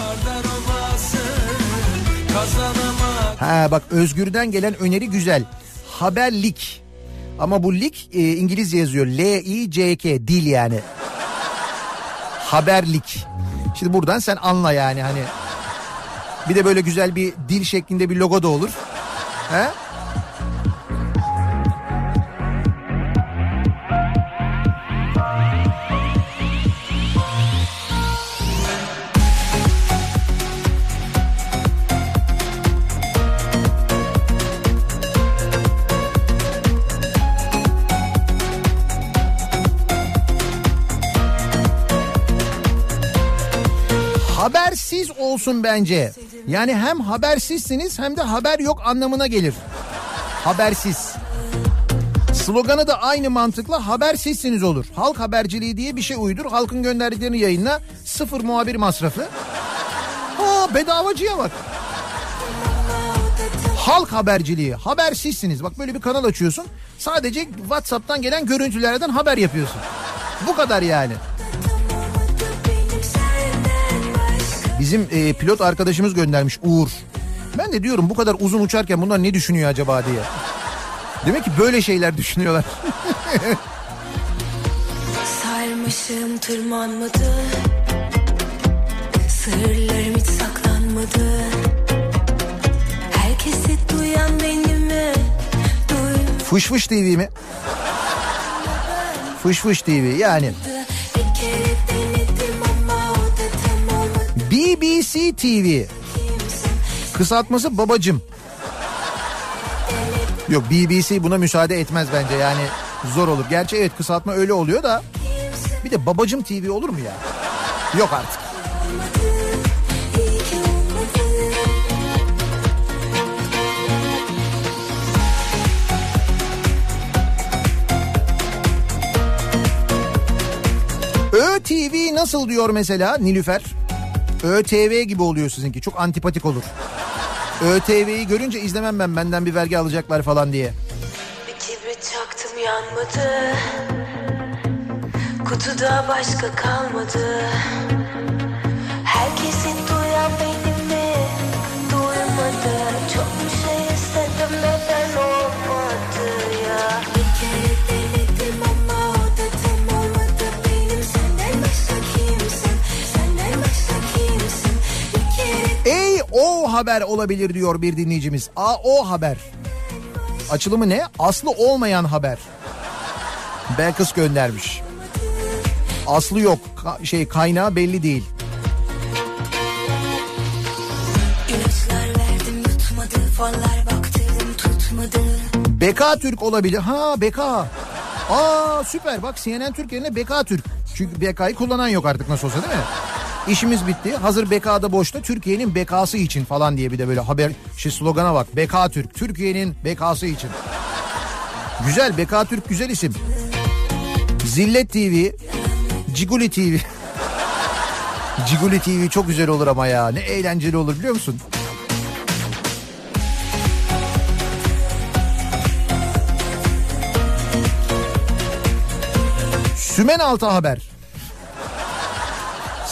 Ha bak Özgür'den gelen öneri güzel. haberlik. Ama bu lik e, İngilizce yazıyor. L-I-C-K dil yani. Haberlik. Şimdi buradan sen anla yani hani. Bir de böyle güzel bir dil şeklinde bir logo da olur. He? Habersiz olsun bence. Yani hem habersizsiniz hem de haber yok anlamına gelir. Habersiz. Sloganı da aynı mantıkla habersizsiniz olur. Halk haberciliği diye bir şey uydur. Halkın gönderdiklerini yayınla. Sıfır muhabir masrafı. Ha bedavacıya bak. Halk haberciliği. Habersizsiniz. Bak böyle bir kanal açıyorsun. Sadece WhatsApp'tan gelen görüntülerden haber yapıyorsun. Bu kadar yani. Bizim e, pilot arkadaşımız göndermiş Uğur. Ben de diyorum bu kadar uzun uçarken bunlar ne düşünüyor acaba diye. Demek ki böyle şeyler düşünüyorlar. Sarmışım tırmanmadı Sırlarım hiç saklanmadı Herkesi duyan beni mi? Duymadı Fış Fış TV mi? Fış Fış TV yani. BBC TV. Kısaltması babacım. Yok BBC buna müsaade etmez bence yani zor olur. Gerçi evet kısaltma öyle oluyor da bir de babacım TV olur mu ya? Yok artık. ÖTV nasıl diyor mesela Nilüfer? ÖTV gibi oluyor sizinki çok antipatik olur. ÖTV'yi görünce izlemem ben benden bir vergi alacaklar falan diye. Bir kibrit çaktım yanmadı Kutuda başka kalmadı o haber olabilir diyor bir dinleyicimiz. A o haber. Açılımı ne? Aslı olmayan haber. Belkıs göndermiş. Aslı yok. Ka- şey kaynağı belli değil. verdim yutmadı Beka Türk olabilir. Ha Beka. Aa süper bak CNN Türk yerine Beka Türk. Çünkü BK'yı kullanan yok artık nasıl olsa değil mi? İşimiz bitti. Hazır BK'da boşta Türkiye'nin bekası için falan diye bir de böyle haber şey slogana bak. Beka Türk. Türkiye'nin bekası için. Güzel Beka Türk güzel isim. Zillet TV. Ciguli TV. Ciguli TV çok güzel olur ama ya. Ne eğlenceli olur biliyor musun? Sümen altı haber.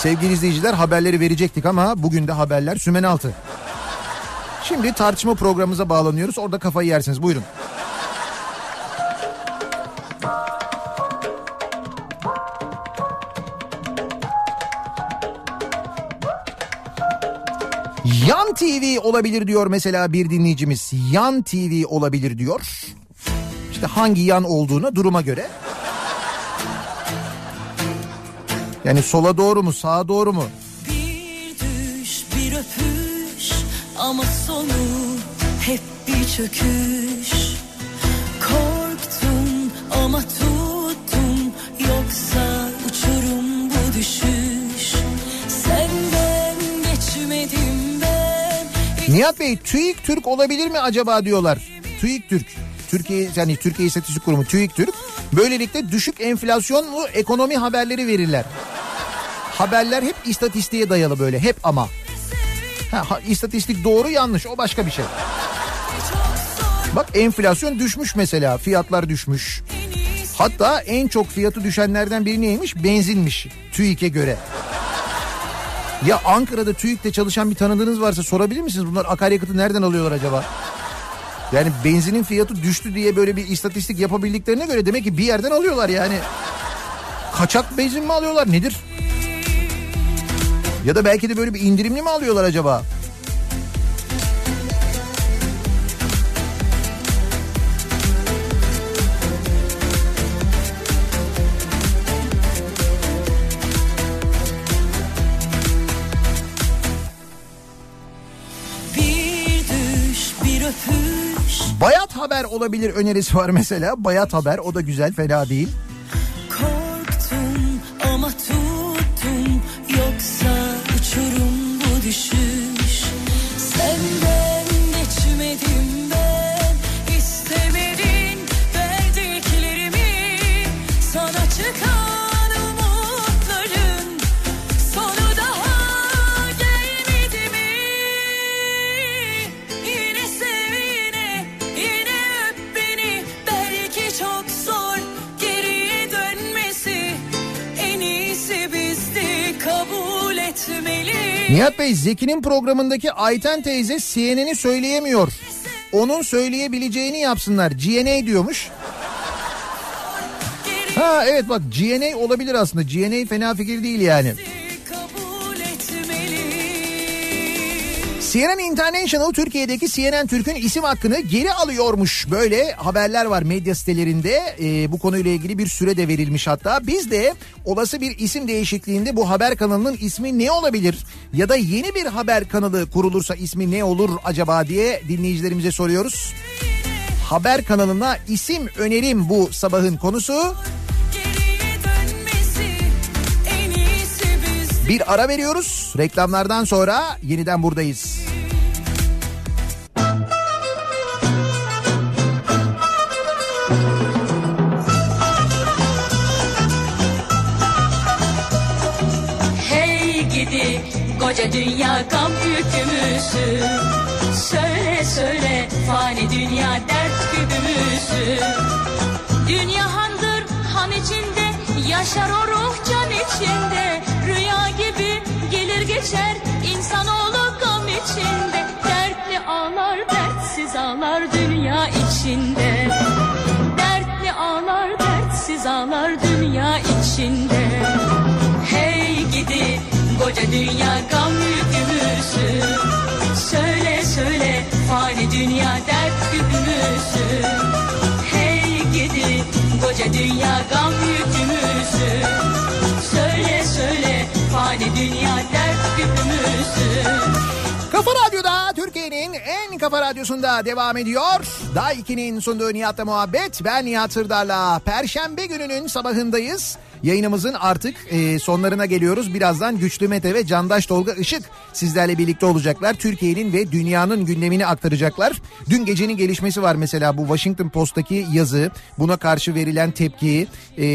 Sevgili izleyiciler haberleri verecektik ama bugün de haberler sümen altı. Şimdi tartışma programımıza bağlanıyoruz. Orada kafayı yersiniz. Buyurun. Yan TV olabilir diyor mesela bir dinleyicimiz. Yan TV olabilir diyor. İşte hangi yan olduğunu duruma göre. Yani sola doğru mu sağa doğru mu? Bir düş bir öpüş ama sonu hep bir çöküş Korktum ama tuttum yoksa uçurum bu düşüş Senden geçmedim ben Nihat Bey TÜİK Türk olabilir mi acaba diyorlar. TÜİK Türk. Türkiye yani Türkiye İstatistik Kurumu TÜİK Türk. Böylelikle düşük enflasyonlu ekonomi haberleri verirler. Haberler hep istatistiğe dayalı böyle hep ama. Ha, istatistik doğru yanlış o başka bir şey. Bak enflasyon düşmüş mesela fiyatlar düşmüş. Hatta en çok fiyatı düşenlerden biri neymiş? Benzinmiş TÜİK'e göre. Ya Ankara'da TÜİK'te çalışan bir tanıdığınız varsa sorabilir misiniz? Bunlar akaryakıtı nereden alıyorlar acaba? Yani benzinin fiyatı düştü diye böyle bir istatistik yapabildiklerine göre demek ki bir yerden alıyorlar yani. Kaçak benzin mi alıyorlar nedir? Ya da belki de böyle bir indirimli mi alıyorlar acaba? Bayat haber olabilir önerisi var mesela. Bayat haber o da güzel fena değil. Nihat Bey Zeki'nin programındaki Ayten teyze CNN'i söyleyemiyor. Onun söyleyebileceğini yapsınlar. GNA diyormuş. Ha evet bak GNA olabilir aslında. GNA fena fikir değil yani. CNN International Türkiye'deki CNN Türk'ün isim hakkını geri alıyormuş. Böyle haberler var medya sitelerinde. Ee, bu konuyla ilgili bir süre de verilmiş hatta. Biz de olası bir isim değişikliğinde bu haber kanalının ismi ne olabilir? Ya da yeni bir haber kanalı kurulursa ismi ne olur acaba diye dinleyicilerimize soruyoruz. Haber kanalına isim önerim bu sabahın konusu. Bir ara veriyoruz. Reklamlardan sonra yeniden buradayız. Hey gidi koca dünya gam yükümüzü Söyle söyle fani dünya dert gübümüzü Dünya handır han içinde yaşar o ruh can içinde. Rüya gibi gelir geçer insanoğlu gam içinde. Dertli ağlar dertsiz ağlar dünya içinde. Dertli ağlar dertsiz ağlar dünya içinde. Hey gidi koca dünya gam yükümüzü. Söyle söyle fani dünya dert koca dünya gam yükümüzü Söyle söyle fani dünya dert gübümüzü Kafa Radyo'da Türkiye'nin en kafa radyosunda devam ediyor. Daha 2'nin sunduğu Nihat'la muhabbet. Ben Nihat Sırdar'la Perşembe gününün sabahındayız. Yayınımızın artık e, sonlarına geliyoruz. Birazdan Güçlü Mete ve Candaş Tolga Işık sizlerle birlikte olacaklar. Türkiye'nin ve dünyanın gündemini aktaracaklar. Dün gecenin gelişmesi var mesela bu Washington Post'taki yazı. Buna karşı verilen tepki, e,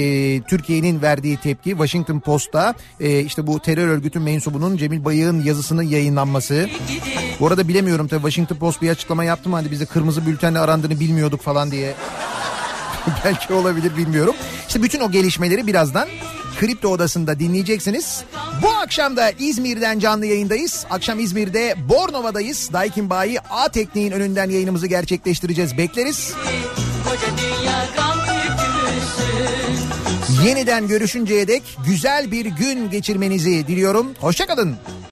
Türkiye'nin verdiği tepki Washington Post'ta e, işte bu terör örgütü mensubunun Cemil Bayık'ın yazısının yayınlanması. Bu arada bilemiyorum tabii Washington Post bir açıklama yaptı mı hani bize kırmızı bültenle arandığını bilmiyorduk falan diye. Belki olabilir bilmiyorum. İşte bütün o gelişmeleri birazdan Kripto Odası'nda dinleyeceksiniz. Bu akşam da İzmir'den canlı yayındayız. Akşam İzmir'de Bornova'dayız. Daikin Bayi A Tekniğin önünden yayınımızı gerçekleştireceğiz. Bekleriz. Yeniden görüşünceye dek güzel bir gün geçirmenizi diliyorum. Hoşçakalın.